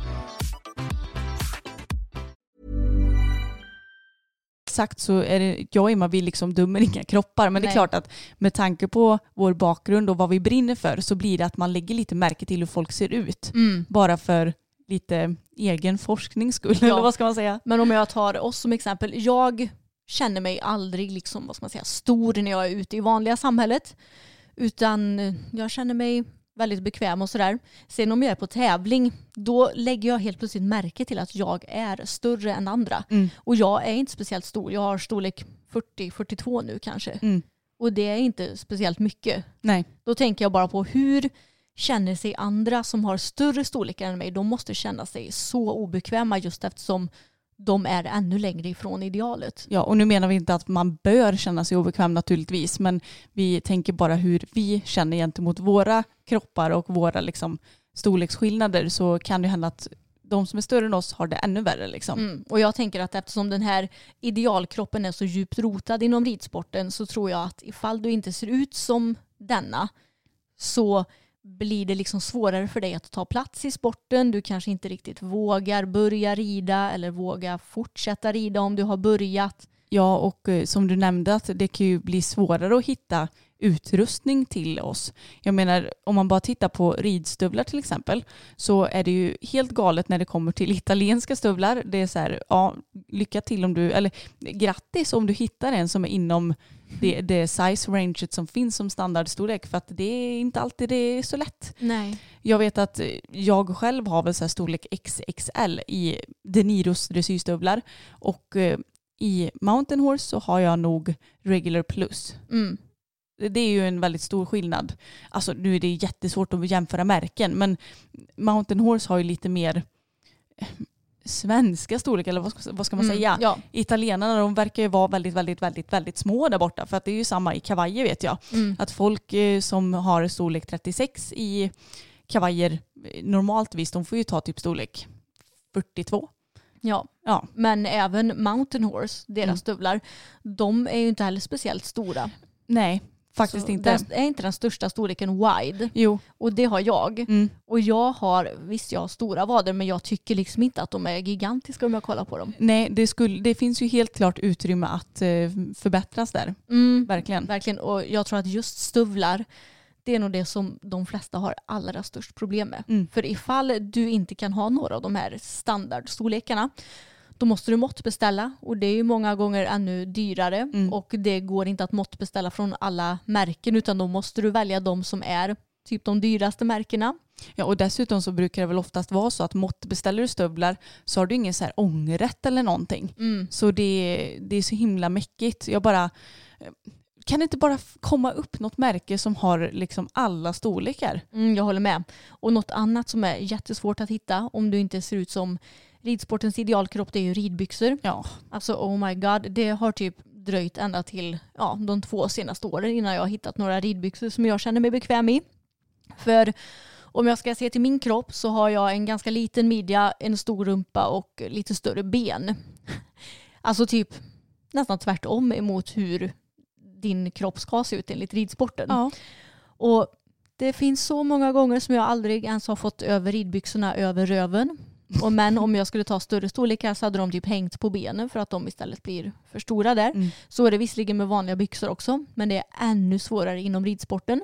Sagt så är det, jag och Emma vi liksom dömer inga kroppar men det är Nej. klart att med tanke på vår bakgrund och vad vi brinner för så blir det att man lägger lite märke till hur folk ser ut. Bara för lite egen forsknings skull Ja. eller vad ska man säga? Men om jag tar oss som exempel, jag känner mig aldrig liksom, vad ska man säga, stor när jag är ute i vanliga samhället. Utan jag känner mig väldigt bekväm och sådär. Sen om jag är på tävling, då lägger jag helt plötsligt märke till att jag är större än andra. Mm. Och jag är inte speciellt stor, jag har storlek 40-42 nu kanske. Mm. Och det är inte speciellt mycket. Nej. Då tänker jag bara på hur känner sig andra som har större storlekar än mig. De måste känna sig så obekväma just eftersom de är ännu längre ifrån idealet. Ja, och nu menar vi inte att man bör känna sig obekväm naturligtvis, men vi tänker bara hur vi känner gentemot våra kroppar och våra liksom, storleksskillnader så kan det hända att de som är större än oss har det ännu värre. Liksom. Mm. Och jag tänker att eftersom den här idealkroppen är så djupt rotad inom ridsporten så tror jag att ifall du inte ser ut som denna så blir det liksom svårare för dig att ta plats i sporten. Du kanske inte riktigt vågar börja rida eller våga fortsätta rida om du har börjat. Ja, och eh, som du nämnde att det kan ju bli svårare att hitta utrustning till oss. Jag menar, om man bara tittar på ridstövlar till exempel så är det ju helt galet när det kommer till italienska stövlar. Det är så här, ja, lycka till om du, eller grattis om du hittar en som är inom det, det size ranget som finns som standardstorlek för att det är inte alltid det är så lätt. Nej. Jag vet att jag själv har väl så här storlek XXL i Deniros dressyrstövlar och eh, i Mountain Horse så har jag nog regular plus. Mm. Det är ju en väldigt stor skillnad. Alltså nu är det jättesvårt att jämföra märken men Mountain Horse har ju lite mer eh, svenska storlek eller vad ska, vad ska man Mm. säga? Ja. Italienarna de verkar ju vara väldigt, väldigt, väldigt, väldigt små där borta för att det är ju samma i kavajer vet jag. Mm. Att folk eh, som har storlek 36 i kavajer eh, normalt visst de får ju ta typ storlek 42. ja. Ja, Men även Mountain Horse, deras Mm. stövlar, de är ju inte heller speciellt stora. nej faktiskt Så inte. Är inte den största storleken wide. Jo, Och det har jag. mm. Och jag har, visst jag har stora vader men jag tycker liksom inte att de är gigantiska om jag kollar på dem. nej det, skulle, det finns ju helt klart utrymme att eh, förbättras där. Mm, Verkligen. verkligen. Och jag tror att just stövlar, det är nog det som de flesta har allra störst problem med. Mm. För ifall du inte kan ha några av de här standardstorlekarna då måste du måttbeställa och det är ju många gånger ännu dyrare Mm. och det går inte att måttbeställa från alla märken utan då måste du välja de som är typ de dyraste märkena. Ja, och dessutom så brukar det väl oftast vara så att måttbeställer du stövlar så har du ingen så här ångerrätt eller någonting. Mm. Så det, det är så himla mäckigt. Jag bara, kan det inte bara komma upp något märke som har liksom alla storlekar? Mm, jag håller med. Och något annat som är jättesvårt att hitta om du inte ser ut som ridsportens idealkropp det är ju ridbyxor. Ja, Alltså oh my god, det har typ dröjt ända till ja, de två senaste åren innan jag har hittat några ridbyxor som jag känner mig bekväm i. För om jag ska se till min kropp så har jag en ganska liten midja, en stor rumpa och lite större ben. Alltså typ nästan tvärtom emot hur din kropp ska se ut enligt ridsporten. ja. Och det finns så många gånger som jag aldrig ens har fått över ridbyxorna över röven. Och men om jag skulle ta större storlekar så hade de typ hängt på benen för att de istället blir för stora där. Mm. Så är det visserligen med vanliga byxor också men det är ännu svårare inom ridsporten.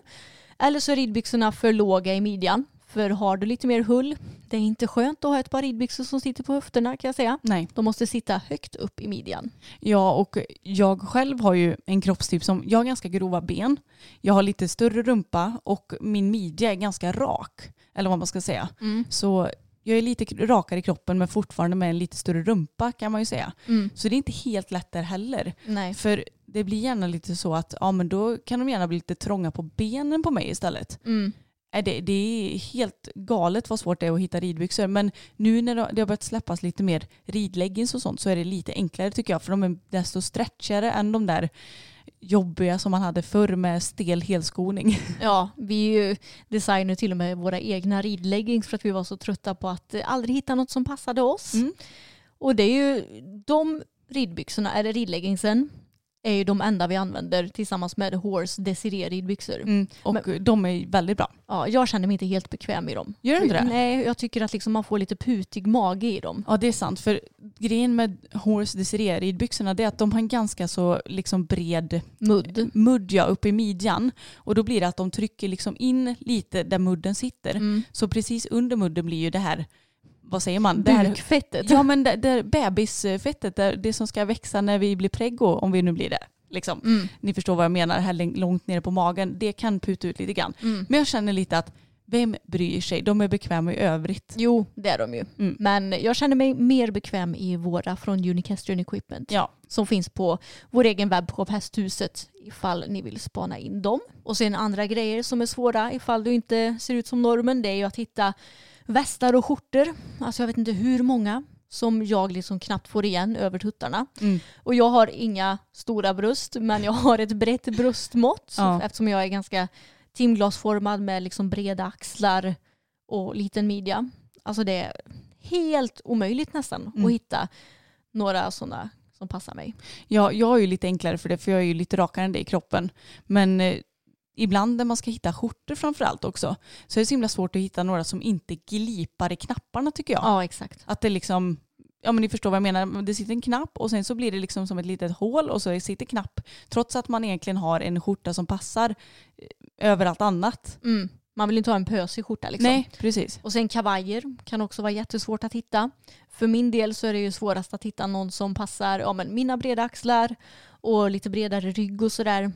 Eller så är ridbyxorna för låga i midjan. För har du lite mer hull, det är inte skönt att ha ett par ridbyxor som sitter på höfterna kan jag säga. Nej. De måste sitta högt upp i midjan. Ja, och jag själv har ju en kroppstyp som, jag har ganska grova ben, jag har lite större rumpa och min midja är ganska rak. Eller vad man ska säga. Så jag är lite rakare i kroppen men fortfarande med en lite större rumpa kan man ju säga. Mm. Så det är inte helt lätt där heller. Nej. För det blir gärna lite så att ja, men då kan de gärna bli lite trånga på benen på mig istället. Mm. Äh, Det, det är helt galet vad svårt det är att hitta ridbyxor. Men nu när det har börjat släppas lite mer ridleggings och sånt så är det lite enklare tycker jag. För de är desto stretchigare än de där jobbiga som man hade förr med stel helskoning. Ja, vi designar till och med våra egna ridleggings för att vi var så trötta på att aldrig hitta något som passade oss. Mm. Och det är ju de ridbyxorna, eller ridleggingsen, är ju de enda vi använder tillsammans med Horse Desiree ridbyxor. Mm. Och de är väldigt bra. Ja, jag känner mig inte helt bekväm i dem. Gör du inte det? Nej, jag tycker att liksom man får lite putig mage i dem. Ja det är sant. För grejen med Horse Desiree ridbyxorna är att de har en ganska så liksom bred Mudd. mudd ja, uppe i midjan. Och då blir det att de trycker liksom in lite där mudden sitter. Mm. Så precis under mudden blir ju det här, vad säger man? Bukfettet. ja men det, det bebisfettet, det, det som ska växa när vi blir preggo, om vi nu blir det. Liksom. Mm. Ni förstår vad jag menar, här långt nere på magen. Det kan puta ut lite grann. Mm. Men jag känner lite att vem bryr sig? De är bekväma i övrigt. Jo, det är de ju. Mm. Men jag känner mig mer bekväm i våra från Unicastrian Equipment. Ja. Som finns på vår egen webbshop Hästhuset ifall ni vill spana in dem. Och sen andra grejer som är svåra ifall du inte ser ut som normen det är ju att hitta västar och skjortor. Alltså jag vet inte hur många som jag liksom knappt får igen över tuttarna. Mm. Och jag har inga stora bröst men jag har ett brett bröstmått Ja. eftersom jag är ganska timglasformad med liksom breda axlar och liten midja. Alltså det är helt omöjligt nästan Mm. att hitta några sådana som passar mig. Ja, jag är ju lite enklare för det för jag är ju lite rakare än det i kroppen. Men eh, ibland när man ska hitta skjortor framförallt också så är det så himla svårt att hitta några som inte glipar i knapparna tycker jag. Ja, exakt. Att det liksom, ja men ni förstår vad jag menar, det sitter en knapp och sen så blir det liksom som ett litet hål och så sitter knapp trots att man egentligen har en skjorta som passar eh, över allt annat. Mm. Man vill inte ha en pösig skjorta liksom. Nej, precis. Och sen kavajer kan också vara jättesvårt att hitta. För min del så är det ju svårast att hitta någon som passar ja, men mina breda axlar och lite bredare rygg och sådär.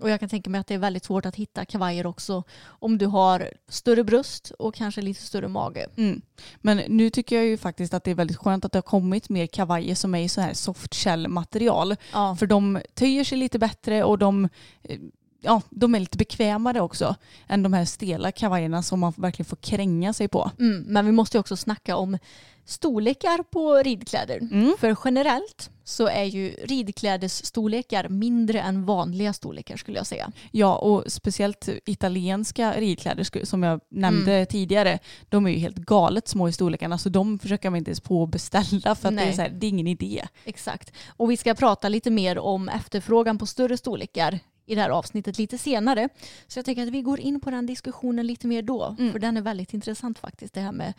Och jag kan tänka mig att det är väldigt svårt att hitta kavajer också om du har större bröst och kanske lite större mage. Mm. Men nu tycker jag ju faktiskt att det är väldigt skönt att det har kommit mer kavajer som är i så här soft shell material. Ja. För de töjer sig lite bättre och de, eh, ja, de är lite bekvämare också än de här stela kavajerna som man verkligen får kränga sig på. Mm, men vi måste ju också snacka om storlekar på ridkläder. Mm. För generellt så är ju ridklädesstorlekar mindre än vanliga storlekar skulle jag säga. Ja, och speciellt italienska ridkläder som jag nämnde tidigare, de är ju helt galet små i storlekarna så de försöker man inte ens på att beställa för att det är, så här, det är ingen idé. Exakt. Och vi ska prata lite mer om efterfrågan på större storlekar i det här avsnittet lite senare. Så jag tänker att vi går in på den diskussionen lite mer då. Mm. För den är väldigt intressant faktiskt. Det här med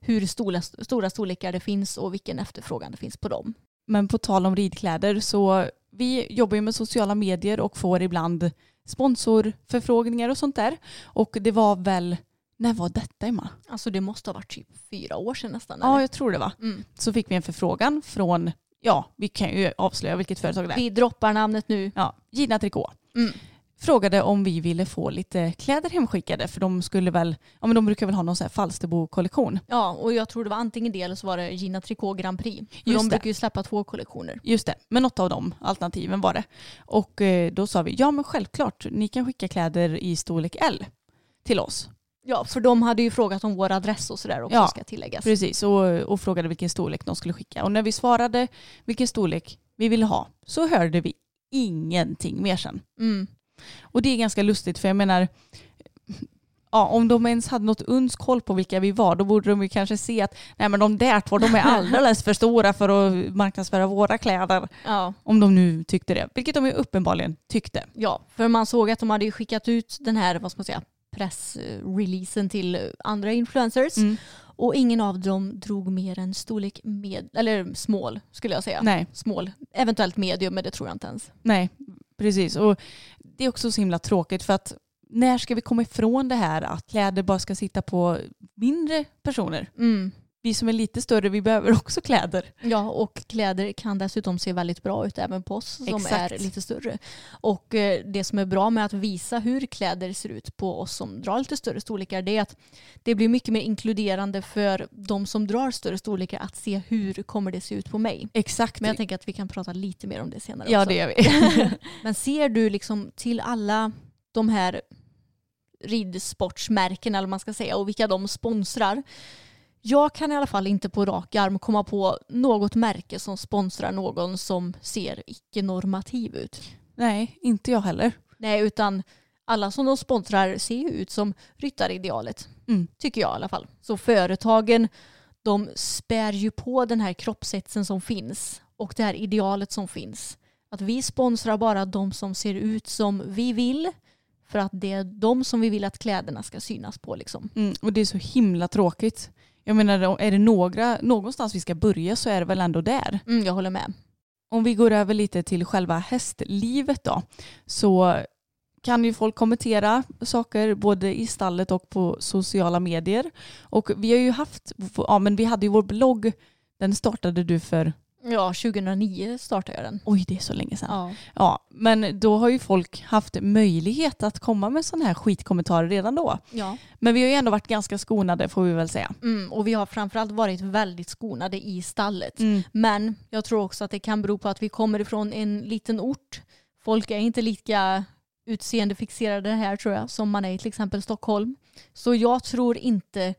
hur stora, stora storlekar det finns och vilken efterfrågan det finns på dem. Men på tal om ridkläder så vi jobbar ju med sociala medier och får ibland sponsorförfrågningar och sånt där. Och det var väl, när var detta Emma? Alltså det måste ha varit typ fyra år sedan nästan. Ja, eller? jag tror det var. Mm. Så fick vi en förfrågan från, ja, vi kan ju avslöja vilket företag det är. Vi droppar namnet nu. Ja, Gina Tricot. Mm. Frågade om vi ville få lite kläder hemskickade för de skulle väl, ja men de brukar väl ha någon sån här Falsterbo-kollektion. Ja, och jag tror det var antingen det eller så var det Gina Tricot Grand Prix. För Just de det. brukar ju släppa två kollektioner. Just det, men något av de alternativen var det. Och eh, då sa vi, ja men självklart, ni kan skicka kläder i storlek L till oss. Ja, för de hade ju frågat om vår adress och sådär också Ja, ska tilläggas. Precis, och, och frågade vilken storlek de skulle skicka. Och när vi svarade vilken storlek vi ville ha så hörde vi ingenting mer sen. Mm. Och det är ganska lustigt för jag menar, ja, om de ens hade något uns koll på vilka vi var då borde de ju kanske se att nej men de där två de är alldeles för stora för att marknadsföra våra kläder. Ja, Om de nu tyckte det, vilket de ju uppenbarligen tyckte. ja, för man såg att de hade skickat ut den här, vad ska man säga, pressreleasen till andra influencers Mm. Och ingen av dem drog mer än storlek med, eller small skulle jag säga. Nej, Small. Eventuellt medium men det tror jag inte ens. nej, precis. Och det är också så himla tråkigt för att när ska vi komma ifrån det här att kläder bara ska sitta på mindre personer? Mm. Vi som är lite större, vi behöver också kläder. Ja, och kläder kan dessutom se väldigt bra ut även på oss som Exakt. är lite större. Och eh, det som är bra med att visa hur kläder ser ut på oss som drar lite större storlekar det är att det blir mycket mer inkluderande för de som drar större storlekar att se hur kommer det se ut på mig. Exakt. Men jag tänker att vi kan prata lite mer om det senare ja, också. det gör vi. Men ser du liksom till alla de här ridsportsmärkena eller man ska säga och vilka de sponsrar. Jag kan i alla fall inte på rak arm komma på något märke som sponsrar någon som ser icke-normativ ut. Nej, inte jag heller. Nej, utan alla som de sponsrar ser ut som ryttaridealet. Mm. Tycker jag i alla fall. Så företagen de spär ju på den här kroppshetsen som finns och det här idealet som finns. Att vi sponsrar bara de som ser ut som vi vill för att det är de som vi vill att kläderna ska synas på. Liksom. Mm, och det är så himla tråkigt. Jag menar, är det några, någonstans vi ska börja så är det väl ändå där. Mm, jag håller med. Om vi går över lite till själva hästlivet då, så kan ju folk kommentera saker både i stallet och på sociala medier. Och vi har ju haft, ja men vi hade ju vår blogg, den startade du för, Ja, 2009 startade jag den. oj det är så länge sedan. Ja. Ja, men då har ju folk haft möjlighet att komma med sådana här skitkommentarer redan då. Ja. Men vi har ju ändå varit ganska skonade får vi väl säga. Mm, och vi har framförallt varit väldigt skonade i stallet. Mm. Men jag tror också att det kan bero på att vi kommer ifrån en liten ort. Folk är inte lika utseendefixerade här tror jag som man är i till exempel Stockholm. Så jag tror inte,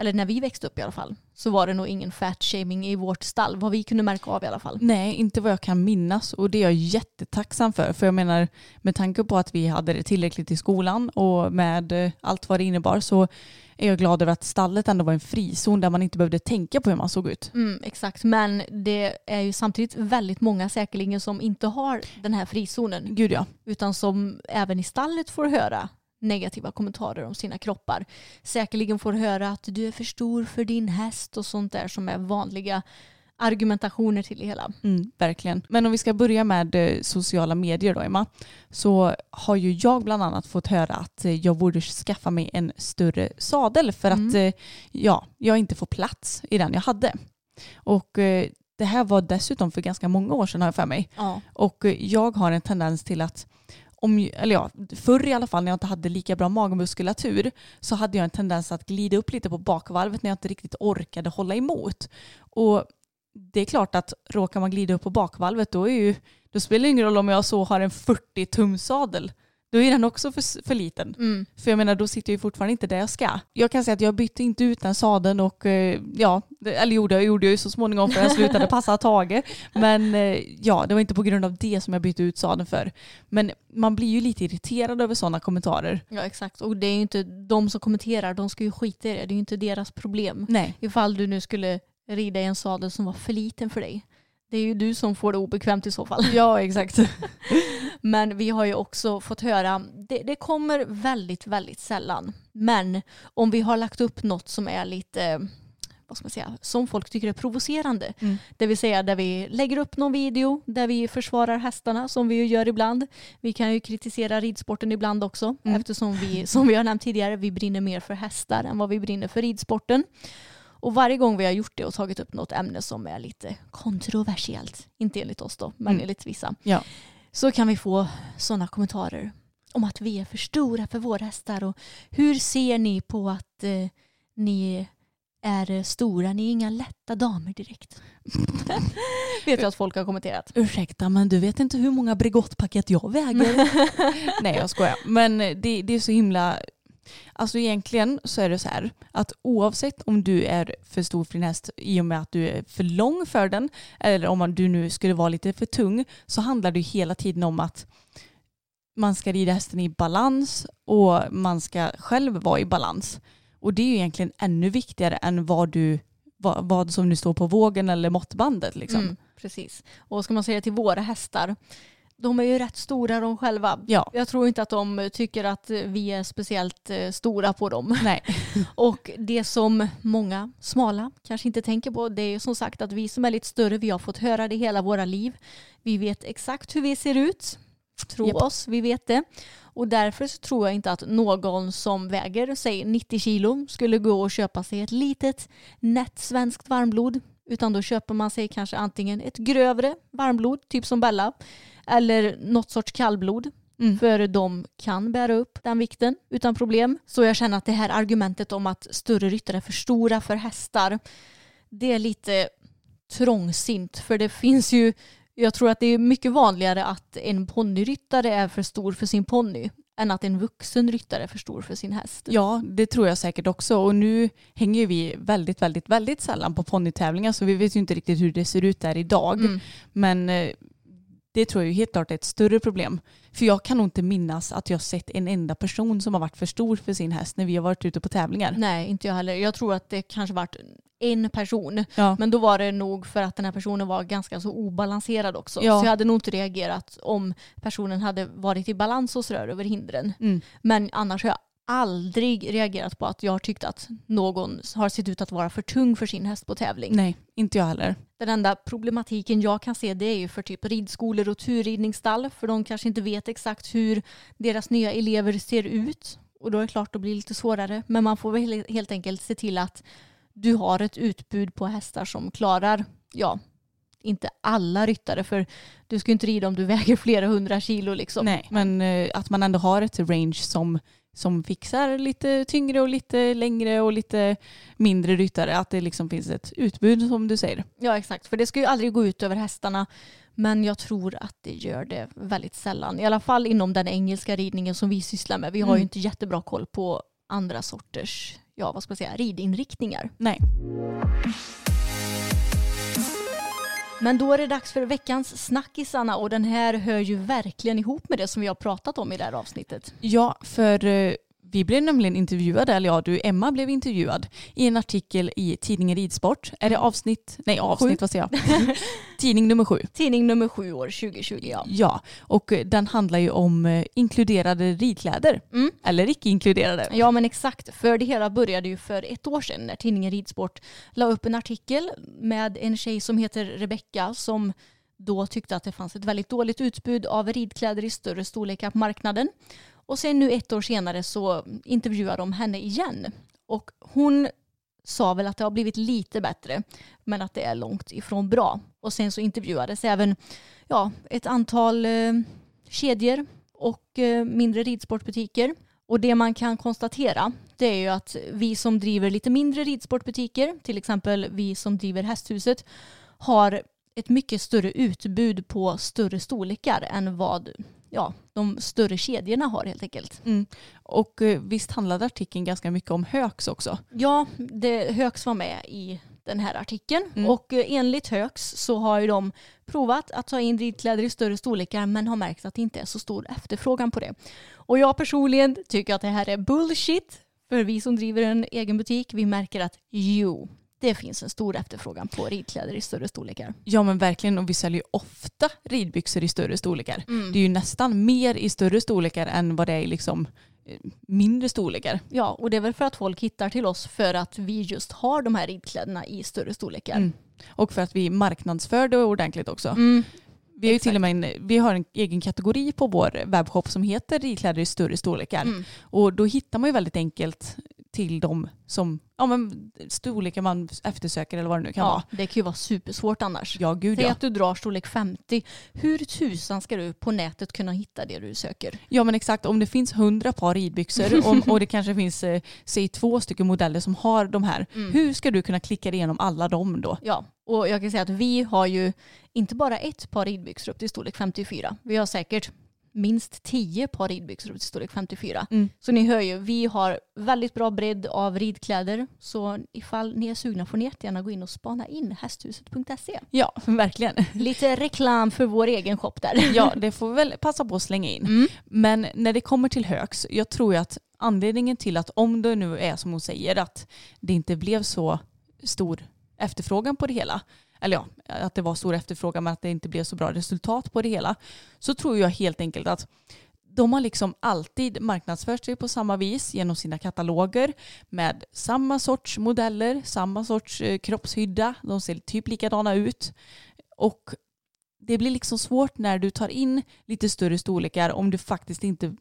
eller när vi växte upp i alla fall, så var det nog ingen fat-shaming i vårt stall. Vad vi kunde märka av i alla fall. Nej, inte vad jag kan minnas och det är jag jättetacksam för. För jag menar, med tanke på att vi hade det tillräckligt i skolan och med eh, allt vad det innebar så är jag glad över att stallet ändå var en frizon där man inte behövde tänka på hur man såg ut. Mm, exakt, men det är ju samtidigt väldigt många säkerligen som inte har den här frizonen. Gud ja. utan som även i stallet får höra negativa kommentarer om sina kroppar. Säkerligen får höra att du är för stor för din häst och sånt där som är vanliga argumentationer till det hela. Mm, verkligen. Men om vi ska börja med eh, sociala medier då Emma. Så har ju jag bland annat fått höra att eh, jag borde skaffa mig en större sadel för att Mm. eh, ja, jag inte får plats i den jag hade. Och det här var dessutom för ganska många år sedan har jag för mig. Ja. Och jag har en tendens till att om, eller ja, förr i alla fall när jag inte hade lika bra magmuskulatur så hade jag en tendens att glida upp lite på bakvalvet när jag inte riktigt orkade hålla emot. Och det är klart att råkar man glida upp på bakvalvet då, är ju, då spelar det ingen roll om jag så har en 40-tumsadel då är den också för, för liten. Mm. För jag menar, då sitter jag ju fortfarande inte där jag ska. Jag kan säga att jag bytte inte ut den sadeln och eh, ja, eller gjorde jag gjorde jag ju så småningom för den slutade passa Tage. Men eh, ja, det var inte på grund av det som jag bytte ut sadeln för. Men man blir ju lite irriterad över sådana kommentarer. Ja exakt och det är ju inte de som kommenterar, de ska ju skita i det. Det är ju inte deras problem. Nej. Ifall du nu skulle rida i en sadel som var för liten för dig. Det är ju du som får det obekvämt i så fall. Ja, exakt. Men vi har ju också fått höra, det, det, kommer väldigt, väldigt sällan. Men om vi har lagt upp något som är lite, vad ska man säga, som folk tycker är provocerande. Mm. Det vill säga där vi lägger upp någon video där vi försvarar hästarna som vi ju gör ibland. Vi kan ju kritisera ridsporten ibland också Mm. eftersom vi, som vi har nämnt tidigare, vi brinner mer för hästar än vad vi brinner för ridsporten. Och varje gång vi har gjort det och tagit upp något ämne som är lite kontroversiellt, inte enligt oss då, men Mm. enligt vissa, Ja. så kan vi få sådana kommentarer om att vi är för stora för våra hästar och hur ser ni på att eh, ni är stora, ni är inga lätta damer direkt. Vet jag att folk har kommenterat. Ursäkta, men du vet inte hur många Bregottpaket jag väger? Nej, jag skojar. Men det, det är så himla... Alltså egentligen så är det så här att oavsett om du är för stor för din häst i och med att du är för lång för den eller om du nu skulle vara lite för tung så handlar det ju hela tiden om att man ska rida hästen i balans och man ska själv vara i balans. Och det är ju egentligen ännu viktigare än vad, du, vad, vad som nu står på vågen eller måttbandet. Liksom. Mm, precis. Och ska man säga till våra hästar, de är ju rätt stora de själva. Ja, Jag tror inte att de tycker att vi är speciellt eh, stora på dem. nej. Och det som många smala kanske inte tänker på det är som sagt att vi som är lite större vi har fått höra det hela våra liv. Vi vet exakt hur vi ser ut. Tro Japp. oss, vi vet det. Och därför så tror jag inte att någon som väger, säg 90 kilo, skulle gå och köpa sig ett litet nätt svenskt varmblod. Utan då köper man sig kanske antingen ett grövre varmblod, typ som Bella, eller något sorts kallblod. Mm. För de kan bära upp den vikten utan problem. Så jag känner att det här argumentet om att större ryttare är för stora för hästar, det är lite trångsynt. För det finns ju, jag tror att det är mycket vanligare att en ponnyryttare är för stor för sin ponny än att en vuxen ryttare är för stor för sin häst. Ja, det tror jag säkert också. Och nu hänger ju vi väldigt, väldigt, väldigt sällan på ponnytävlingar så vi vet ju inte riktigt hur det ser ut där idag. Mm. Men eh, det tror jag ju helt klart är ett större problem. För jag kan nog inte minnas att jag sett en enda person som har varit för stor för sin häst när vi har varit ute på tävlingar. Nej, inte jag heller. Jag tror att det kanske varit en person. Ja. Men då var det nog för att den här personen var ganska så obalanserad också. Ja. Så jag hade nog inte reagerat om personen hade varit i balans och sådär över hindren. Mm. Men annars har jag aldrig reagerat på att jag har tyckt att någon har sett ut att vara för tung för sin häst på tävling. Nej, inte jag heller. Den enda problematiken jag kan se det är ju för typ ridskolor och turridningsstall för de kanske inte vet exakt hur deras nya elever ser ut och då är det klart det blir lite svårare men man får väl helt enkelt se till att du har ett utbud på hästar som klarar, ja, inte alla ryttare för du ska ju inte rida om du väger flera hundra kilo liksom. Nej, men eh, att man ändå har ett range som, som fixar lite tyngre och lite längre och lite mindre ryttare. Att det liksom finns ett utbud som du säger. Ja exakt, för det ska ju aldrig gå ut över hästarna. Men jag tror att det gör det väldigt sällan. I alla fall inom den engelska ridningen som vi sysslar med. Vi har Mm. ju inte jättebra koll på andra sorters ja, vad ska man säga, ridinriktningar. Nej. Men då är det dags för veckans snackisarna och den här hör ju verkligen ihop med det som vi har pratat om i det här avsnittet. Ja, för eh, vi blev nämligen intervjuade, eller ja, du Emma blev intervjuad i en artikel i tidningen Ridsport. Är det avsnitt? Nej, avsnitt, vad säger jag? Tidning nummer sju. Tidning nummer sju år 2020 ja. Ja, och eh, den handlar ju om eh, inkluderade ridkläder. Mm. Eller icke inkluderade. Ja men exakt, för det hela började ju för ett år sedan när tidningen Ridsport la upp en artikel med en tjej som heter Rebecka som då tyckte att det fanns ett väldigt dåligt utbud av ridkläder i större storlekar på marknaden. Och sen nu ett år senare så intervjuade de henne igen. Och hon sa väl att det har blivit lite bättre men att det är långt ifrån bra. Och sen så intervjuades även ja, ett antal eh, kedjor och eh, mindre ridsportbutiker. Och det man kan konstatera det är ju att vi som driver lite mindre ridsportbutiker, till exempel vi som driver Hästhuset, har ett mycket större utbud på större storlekar än vad ja, de större kedjorna har helt enkelt. Mm. Och eh, visst handlade artikeln ganska mycket om Högs också? Ja, det, Högs var med i den här artikeln Mm. och eh, enligt Högs så har ju de provat att ta in ridkläder i större storlekar men har märkt att det inte är så stor efterfrågan på det. Och jag personligen tycker att det här är bullshit för vi som driver en egen butik vi märker att jo, det finns en stor efterfrågan på ridkläder i större storlekar. Ja men verkligen och vi säljer ju ofta ridbyxor i större storlekar. Mm. Det är ju nästan mer i större storlekar än vad det är i liksom eh, mindre storlekar. Ja, och det är väl för att folk hittar till oss för att vi just har de här ridkläderna i större storlekar. Mm. Och för att vi marknadsför det ordentligt också. Mm. Vi har till och med en, vi har en egen kategori på vår webbshop som heter ridkläder i större storlekar. Mm. Och då hittar man ju väldigt enkelt till de som, ja men storlekar man eftersöker eller vad det nu kan Ja, vara. det kan ju vara supersvårt annars. Ja gud Säg ja. att du drar storlek 50. Hur tusan ska du på nätet kunna hitta det du söker? Ja men exakt, om det finns hundra par ridbyxor och, och det kanske finns eh, säg två stycken modeller som har de här. Mm. Hur ska du kunna klicka igenom alla dem då? Ja, och jag kan säga att vi har ju inte bara ett par ridbyxor upp till storlek 54. Vi har säkert minst 10 par ridbyxor storlek 54. Mm. Så ni hör ju, vi har väldigt bra bredd av ridkläder. Så ifall ni är sugna får ni jättegärna gå in och spana in hästhuset.se. Ja, verkligen. Lite reklam för vår egen shop där. Ja, det får vi väl passa på att slänga in. Mm. Men när det kommer till högs, jag tror ju att anledningen till att om det nu är som hon säger att det inte blev så stor efterfrågan på det hela, eller ja, att det var stor efterfrågan men att det inte blev så bra resultat på det hela, så tror jag helt enkelt att de har liksom alltid marknadsfört sig på samma vis genom sina kataloger med samma sorts modeller, samma sorts eh, kroppshydda, de ser typ likadana ut. Och det blir liksom svårt när du tar in lite större storlekar om du faktiskt inte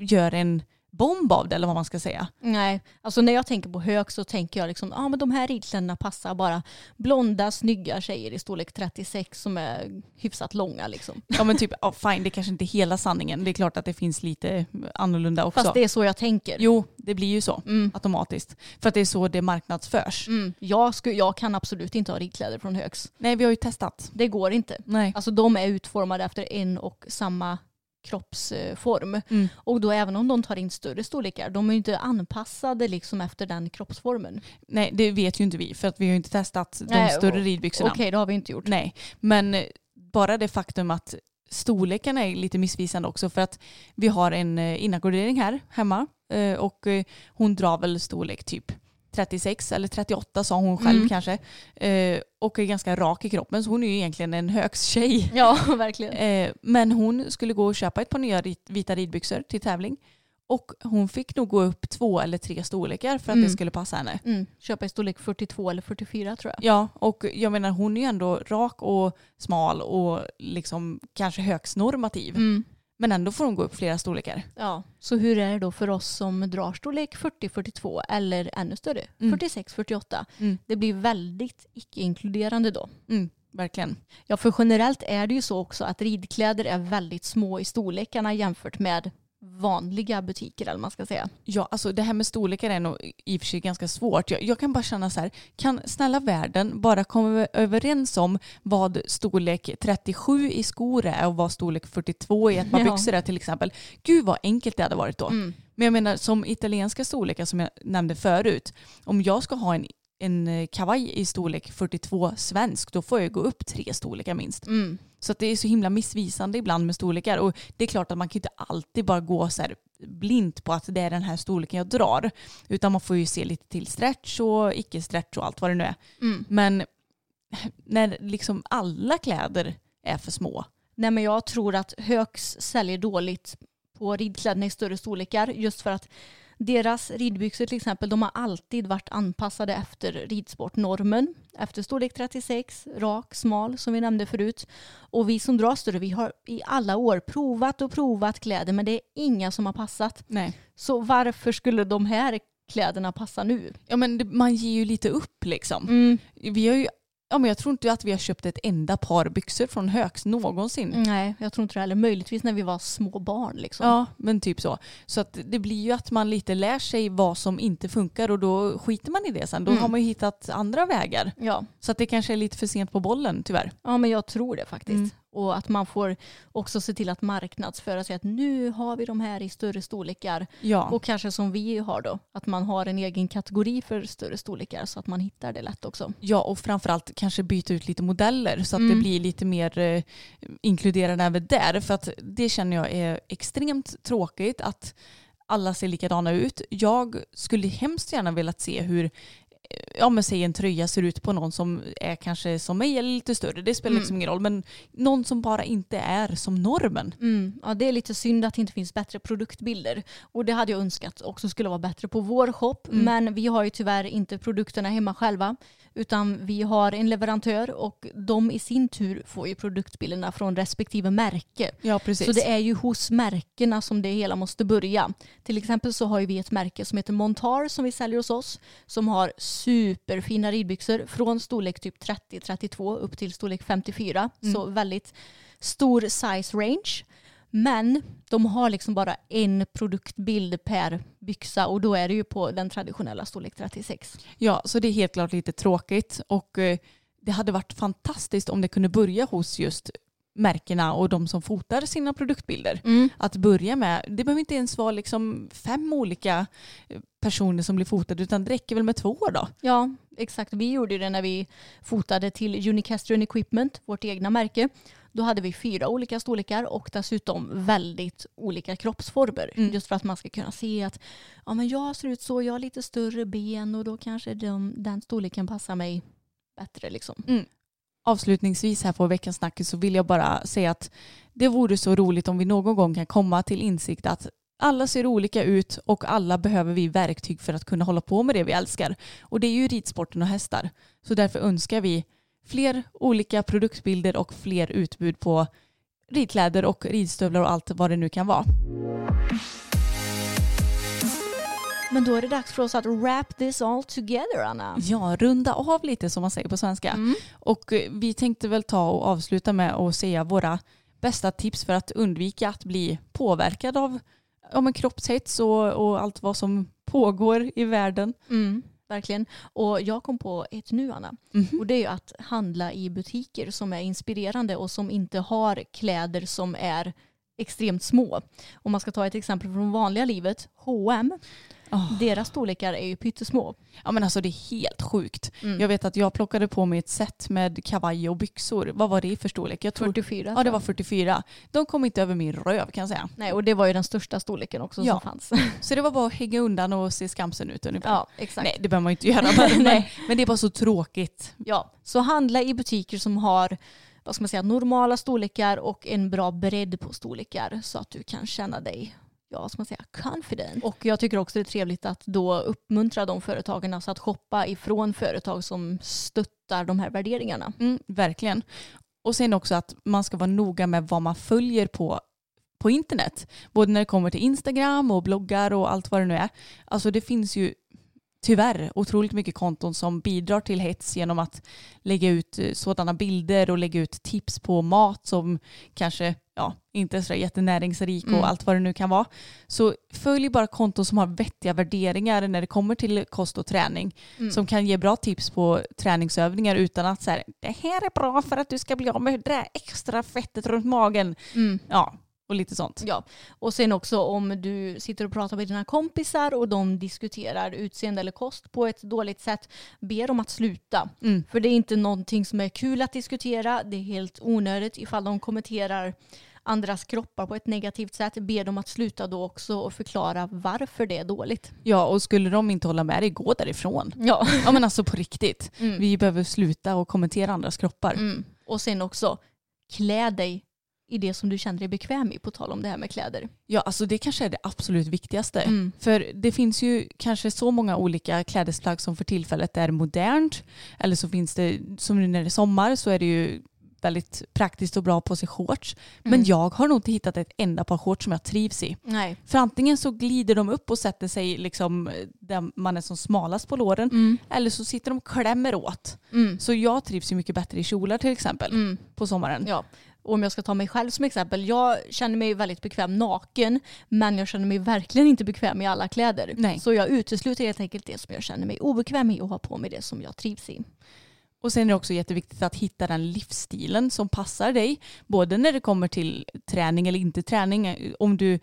gör en bomb av det eller vad man ska säga. Nej, alltså när jag tänker på hög så tänker jag liksom, ja ah, men de här ridkläderna passar bara blonda, snygga tjejer i storlek 36 som är hyfsat långa liksom. Ja men typ, ja, fine det kanske inte är hela sanningen. Det är klart att det finns lite annorlunda också. Fast det är så jag tänker. Jo, det blir ju så Mm. automatiskt. För att det är så det marknadsförs. Mm. Jag, sku, jag kan absolut inte ha ridkläder från högs. Nej vi har ju testat. Det går inte. Nej. Alltså de är utformade efter en och samma kroppsform. Mm. Och då även om de tar in större storlekar, de är ju inte anpassade liksom efter den kroppsformen. Nej det vet ju inte vi för att vi har ju inte testat de Nej, större ridbyxorna. Okej, det har vi inte gjort. Nej, men eh, bara det faktum att storlekarna är lite missvisande också för att vi har en eh, inackordering här hemma eh, och hon drar väl storlek typ 36 eller 38 sa hon själv Mm. kanske eh, och är ganska rak i kroppen så hon är ju egentligen en högstjej. Ja, verkligen. Eh, men hon skulle gå och köpa ett par nya vita ridbyxor till tävling och hon fick nog gå upp två eller tre storlekar för att Mm. det skulle passa henne. Mm. Köpa i storlek 42 eller 44 tror jag. Ja, och jag menar hon är ju ändå rak och smal och liksom kanske högst normativ. Mm. Men ändå får hon gå upp flera storlekar. Ja. Så hur är det då för oss som drar storlek 40-42 eller ännu större, Mm. 46-48? Mm. Det blir väldigt icke-inkluderande då. Mm, verkligen. Ja, för generellt är det ju så också att ridkläder är väldigt små i storlekarna jämfört med vanliga butiker eller man ska säga. Ja, alltså det här med storlekar är nog i och för sig ganska svårt. Jag, jag kan bara känna så här, kan snälla världen bara komma överens om vad storlek 37 i skor är och vad storlek 42 i ett par Ja. byxor är till exempel. Gud vad enkelt det hade varit då. Mm. Men jag menar som italienska storlekar som jag nämnde förut. Om jag ska ha en, en eh, kavaj i storlek 42 svensk då får jag gå upp tre storlekar minst. Mm. Så att det är så himla missvisande ibland med storlekar. Och det är klart att man kan inte alltid bara gå så här blint på att det är den här storleken jag drar. Utan man får ju se lite till stretch och icke-stretch och allt vad det nu är. Mm. Men när liksom alla kläder är för små. Nej men jag tror att Högs säljer dåligt på ridkläderna i större storlekar just för att deras ridbyxor till exempel, de har alltid varit anpassade efter ridsportnormen. Efter storlek 36, rak, smal som vi nämnde förut. Och vi som drar större, vi har i alla år provat och provat kläder men det är inga som har passat. Nej. Så varför skulle de här kläderna passa nu? Ja men det, man ger ju lite upp liksom. Mm. Vi har ju Ja, men jag tror inte att vi har köpt ett enda par byxor från Högs någonsin. Nej, jag tror inte det heller. Möjligtvis när vi var små barn. Liksom. Ja, men typ så. Så att det blir ju att man lite lär sig vad som inte funkar och då skiter man i det sen. Då Mm. har man ju hittat andra vägar. Ja. Så att det kanske är lite för sent på bollen tyvärr. ja, men jag tror det faktiskt. Mm. Och att man får också se till att marknadsföra sig att nu har vi de här i större storlekar. Ja, Och kanske som vi har då, att man har en egen kategori för större storlekar så att man hittar det lätt också. ja och framförallt kanske byta ut lite modeller så att Mm. det blir lite mer eh, inkluderande även där. För att det känner jag är extremt tråkigt att alla ser likadana ut. Jag skulle hemskt gärna velat se hur ja men säg en tröja ser ut på någon som är kanske som mig eller lite större. Det spelar Mm. liksom ingen roll. Men någon som bara inte är som normen. Mm. Ja, det är lite synd att det inte finns bättre produktbilder. Och det hade jag önskat också skulle vara bättre på vår shop. Mm. Men vi har ju tyvärr inte produkterna hemma själva. Utan vi har en leverantör och de i sin tur får ju produktbilderna från respektive märke. Ja precis. Så det är ju hos märkena som det hela måste börja. Till exempel så har ju vi ett märke som heter Montar som vi säljer hos oss. Som har superfina ridbyxor från storlek typ 30-32 upp till storlek 54. Så väldigt stor size range. Men de har liksom bara en produktbild per byxa och då är det ju på den traditionella storlek 36. Ja, så det är helt klart lite tråkigt och eh, det hade varit fantastiskt om det kunde börja hos just märkena och de som fotar sina produktbilder. Att börja med, det behöver inte ens vara liksom fem olika eh, personer som blir fotade utan det räcker väl med två då. Ja, exakt. Vi gjorde det när vi fotade till Unicastrian Equipment, vårt egna märke. Då hade vi fyra olika storlekar och dessutom väldigt olika kroppsformer. Mm. Just för att man ska kunna se att ja, men jag ser ut så, jag har lite större ben och då kanske de, den storleken passar mig bättre. Liksom. Avslutningsvis här på veckans snackis så vill jag bara säga att det vore så roligt om vi någon gång kan komma till insikt att alla ser olika ut och alla behöver vi verktyg för att kunna hålla på med det vi älskar. Och det är ju ridsporten och hästar. Så därför önskar vi fler olika produktbilder och fler utbud på ridkläder och ridstövlar och allt vad det nu kan vara. Men då är det dags för oss att wrap this all together, Anna. Ja, runda av lite som man säger på svenska. Mm. Och eh, vi tänkte väl ta och avsluta med att säga våra bästa tips för att undvika att bli påverkad av ja, men kroppshets och, och allt vad som pågår i världen. Mm, verkligen. Och jag kom på ett nu, Anna. Mhm. Och det är ju att handla i butiker som är inspirerande och som inte har kläder som är extremt små. Om man ska ta ett exempel från vanliga livet, H&M. Åh. Deras storlekar är ju pyttesmå. Ja men alltså det är helt sjukt. Mm. Jag vet att jag plockade på mig ett set med kavaj och byxor. Vad var det för storlek? Jag tror 44. Ja det var 44. De kom inte över min röv kan jag säga. Nej, och det var ju den största storleken också Ja. som fanns. Så det var bara att hänga undan och se skamsen ut ungefär. ja, exakt. Nej det behöver man ju inte göra men, Nej. men det bara så tråkigt. Ja, så handla i butiker som har vad ska man säga, normala storlekar och en bra bredd på storlekar så att du kan känna dig ja, ska man säga, confident. Och jag tycker också det är trevligt att då uppmuntra de företagen alltså att shoppa ifrån företag som stöttar de här värderingarna. Mm, verkligen. Och sen också att man ska vara noga med vad man följer på, på internet. Både när det kommer till Instagram och bloggar och allt vad det nu är. Alltså det finns ju tyvärr otroligt mycket konton som bidrar till hets genom att lägga ut eh, sådana bilder och lägga ut tips på mat som kanske ja, inte är så jättenäringsrik Mm. och allt vad det nu kan vara. Så följ bara konton som har vettiga värderingar när det kommer till kost och träning Mm. som kan ge bra tips på träningsövningar utan att så här, det här är bra för att du ska bli av med det där extra fettet runt magen. Mm. Ja, och lite sånt. Ja, och sen också om du sitter och pratar med dina kompisar och de diskuterar utseende eller kost på ett dåligt sätt, be dem att sluta. Mm. För det är inte någonting som är kul att diskutera, det är helt onödigt ifall de kommenterar andras kroppar på ett negativt sätt, be dem att sluta då också och förklara varför det är dåligt. Ja, och skulle de inte hålla med dig, gå därifrån. Ja. Ja men alltså på riktigt. Mm. Vi behöver sluta och kommentera andras kroppar. Mm. Och sen också, klä dig i det som du känner dig bekväm i, på tal om det här med kläder. Ja, alltså det kanske är det absolut viktigaste. Mm. För det finns ju kanske så många olika klädesplagg som för tillfället är modernt. Eller så finns det, som nu när det är sommar, så är det ju väldigt praktiskt och bra på sig shorts. Men jag har nog inte hittat ett enda par shorts som jag trivs i. Nej. För antingen så glider de upp och sätter sig liksom där man är som smalast på låren. Mm. Eller så sitter de och klämmer åt. Mm. Så jag trivs ju mycket bättre i kjolar till exempel Mm. på sommaren. Ja. Och om jag ska ta mig själv som exempel. Jag känner mig väldigt bekväm naken. Men jag känner mig verkligen inte bekväm i alla kläder. Nej. Så jag utesluter helt enkelt det som jag känner mig obekväm i och har på mig det som jag trivs i. Och sen är det också jätteviktigt att hitta den livsstilen som passar dig. Både när det kommer till träning eller inte träning. Om du,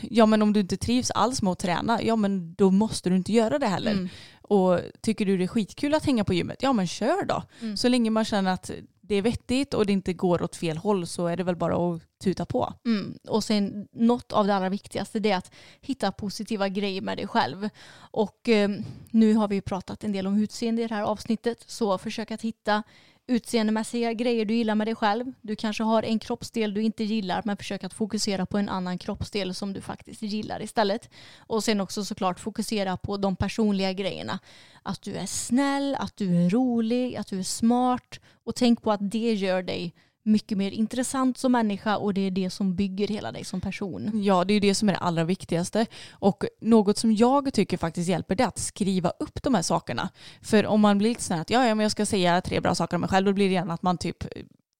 ja, men om du inte trivs alls med att träna, ja men då måste du inte göra det heller. Mm. Och tycker du det är skitkul att hänga på gymmet, ja men kör då. Mm. Så länge man känner att det är vettigt och det inte går åt fel håll så är det väl bara att tuta på. Mm. Och sen något av det allra viktigaste det är att hitta positiva grejer med dig själv. Och eh, nu har vi ju pratat en del om utseende i det här avsnittet. Så försök att hitta utseendemässiga grejer du gillar med dig själv. Du kanske har en kroppsdel du inte gillar men försök att fokusera på en annan kroppsdel som du faktiskt gillar istället. Och sen också såklart fokusera på de personliga grejerna. Att du är snäll, att du är rolig, att du är smart och tänk på att det gör dig mycket mer intressant som människa och det är det som bygger hela dig som person. Ja, det är det som är det allra viktigaste. Och något som jag tycker faktiskt hjälper det är att skriva upp de här sakerna. För om man blir lite sån här att ja, ja, men jag ska säga tre bra saker om mig själv, då blir det gärna att man typ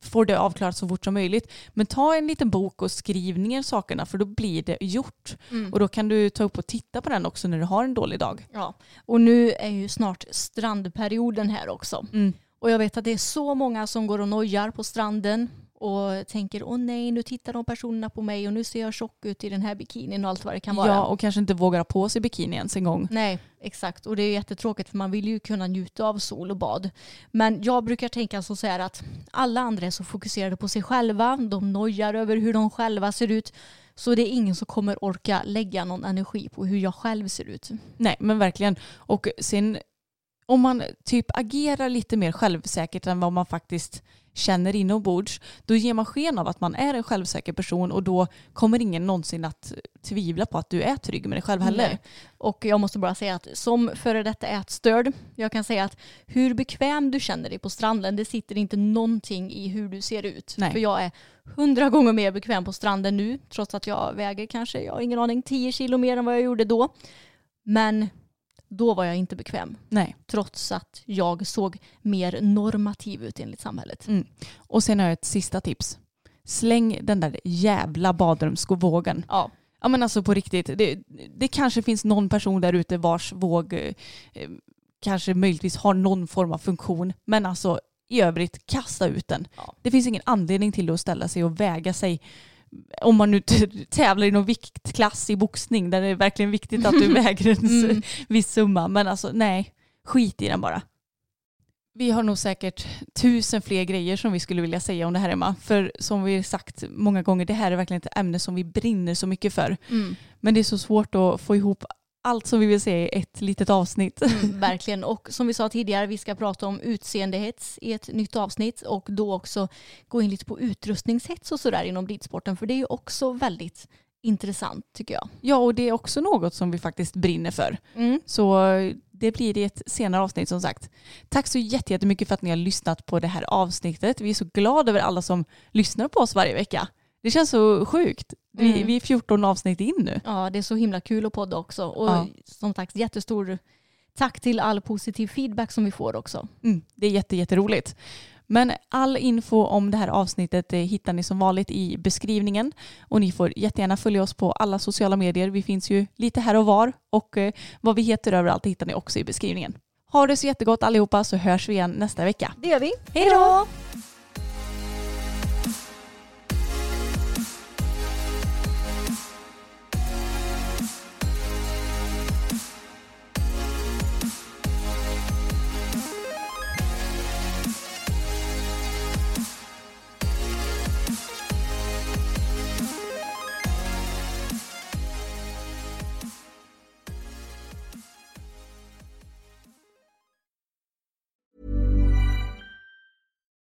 får det avklarat så fort som möjligt. Men ta en liten bok och skriv ner sakerna för då blir det gjort. Och då kan du ta upp och titta på den också när du har en dålig dag. Ja, och nu är ju snart strandperioden här också. Mm. Och jag vet att det är så många som går och nojar på stranden och tänker åh nej nu tittar de personerna på mig och nu ser jag tjock ut i den här bikinin och allt vad det kan vara. Ja, och kanske inte vågar ha på sig bikini ens en gång. Nej, exakt. Och det är jättetråkigt för man vill ju kunna njuta av sol och bad. Men jag brukar tänka så här att alla andra är så fokuserade på sig själva. De nojar över hur de själva ser ut. Så det är ingen som kommer orka lägga någon energi på hur jag själv ser ut. Nej, men verkligen. Och sen om man typ agerar lite mer självsäkert än vad man faktiskt känner inombords, då ger man sken av att man är en självsäker person och då kommer ingen någonsin att tvivla på att du är trygg med dig själv heller. Nej. Och jag måste bara säga att som före detta ätstörd, jag kan säga att hur bekväm du känner dig på stranden, det sitter inte någonting i hur du ser ut. Nej. För jag är hundra gånger mer bekväm på stranden nu, trots att jag väger kanske, jag har ingen aning, 10 kilo mer än vad jag gjorde då. Men då var jag inte bekväm, Nej. trots att jag såg mer normativ ut enligt samhället. Mm. Och sen har jag ett sista tips. Släng den där jävla badrumsvågen. Ja, Ja men alltså på riktigt, det, det kanske finns någon person där ute vars våg eh, kanske möjligtvis har någon form av funktion. Men alltså i övrigt, kasta ut den. Ja. Det finns ingen anledning till att ställa sig och väga sig om man nu tävlar i någon viktklass i boxning där det är verkligen viktigt att du väger en Mm. viss summa. Men alltså nej, skit i den bara. Vi har nog säkert tusen fler grejer som vi skulle vilja säga om det här Emma. För som vi sagt många gånger, det här är verkligen ett ämne som vi brinner så mycket för. mm. Men det är så svårt att få ihop allt som vi vill säga i ett litet avsnitt. Mm, verkligen. Och som vi sa tidigare, vi ska prata om utseendehets i ett nytt avsnitt och då också gå in lite på utrustningshets och sådär inom ridsporten. För det är ju också väldigt intressant tycker jag. Ja, och det är också något som vi faktiskt brinner för. Mm. Så det blir i ett senare avsnitt som sagt. Tack så jätte- jättemycket för att ni har lyssnat på det här avsnittet. Vi är så glada över alla som lyssnar på oss varje vecka. Det känns så sjukt. Vi, Mm. vi är 14 avsnitt in nu. Ja, det är så himla kul att podda också. Och Ja. som sagt, jättestor tack till all positiv feedback som vi får också. Mm, det är jätte, jätteroligt. Men all info om det här avsnittet eh, hittar ni som vanligt i beskrivningen. Och ni får jättegärna följa oss på alla sociala medier. Vi finns ju lite här och var. Och eh, vad vi heter överallt hittar ni också i beskrivningen. Ha det så jättegott allihopa så hörs vi igen nästa vecka. Det gör vi. Hej då!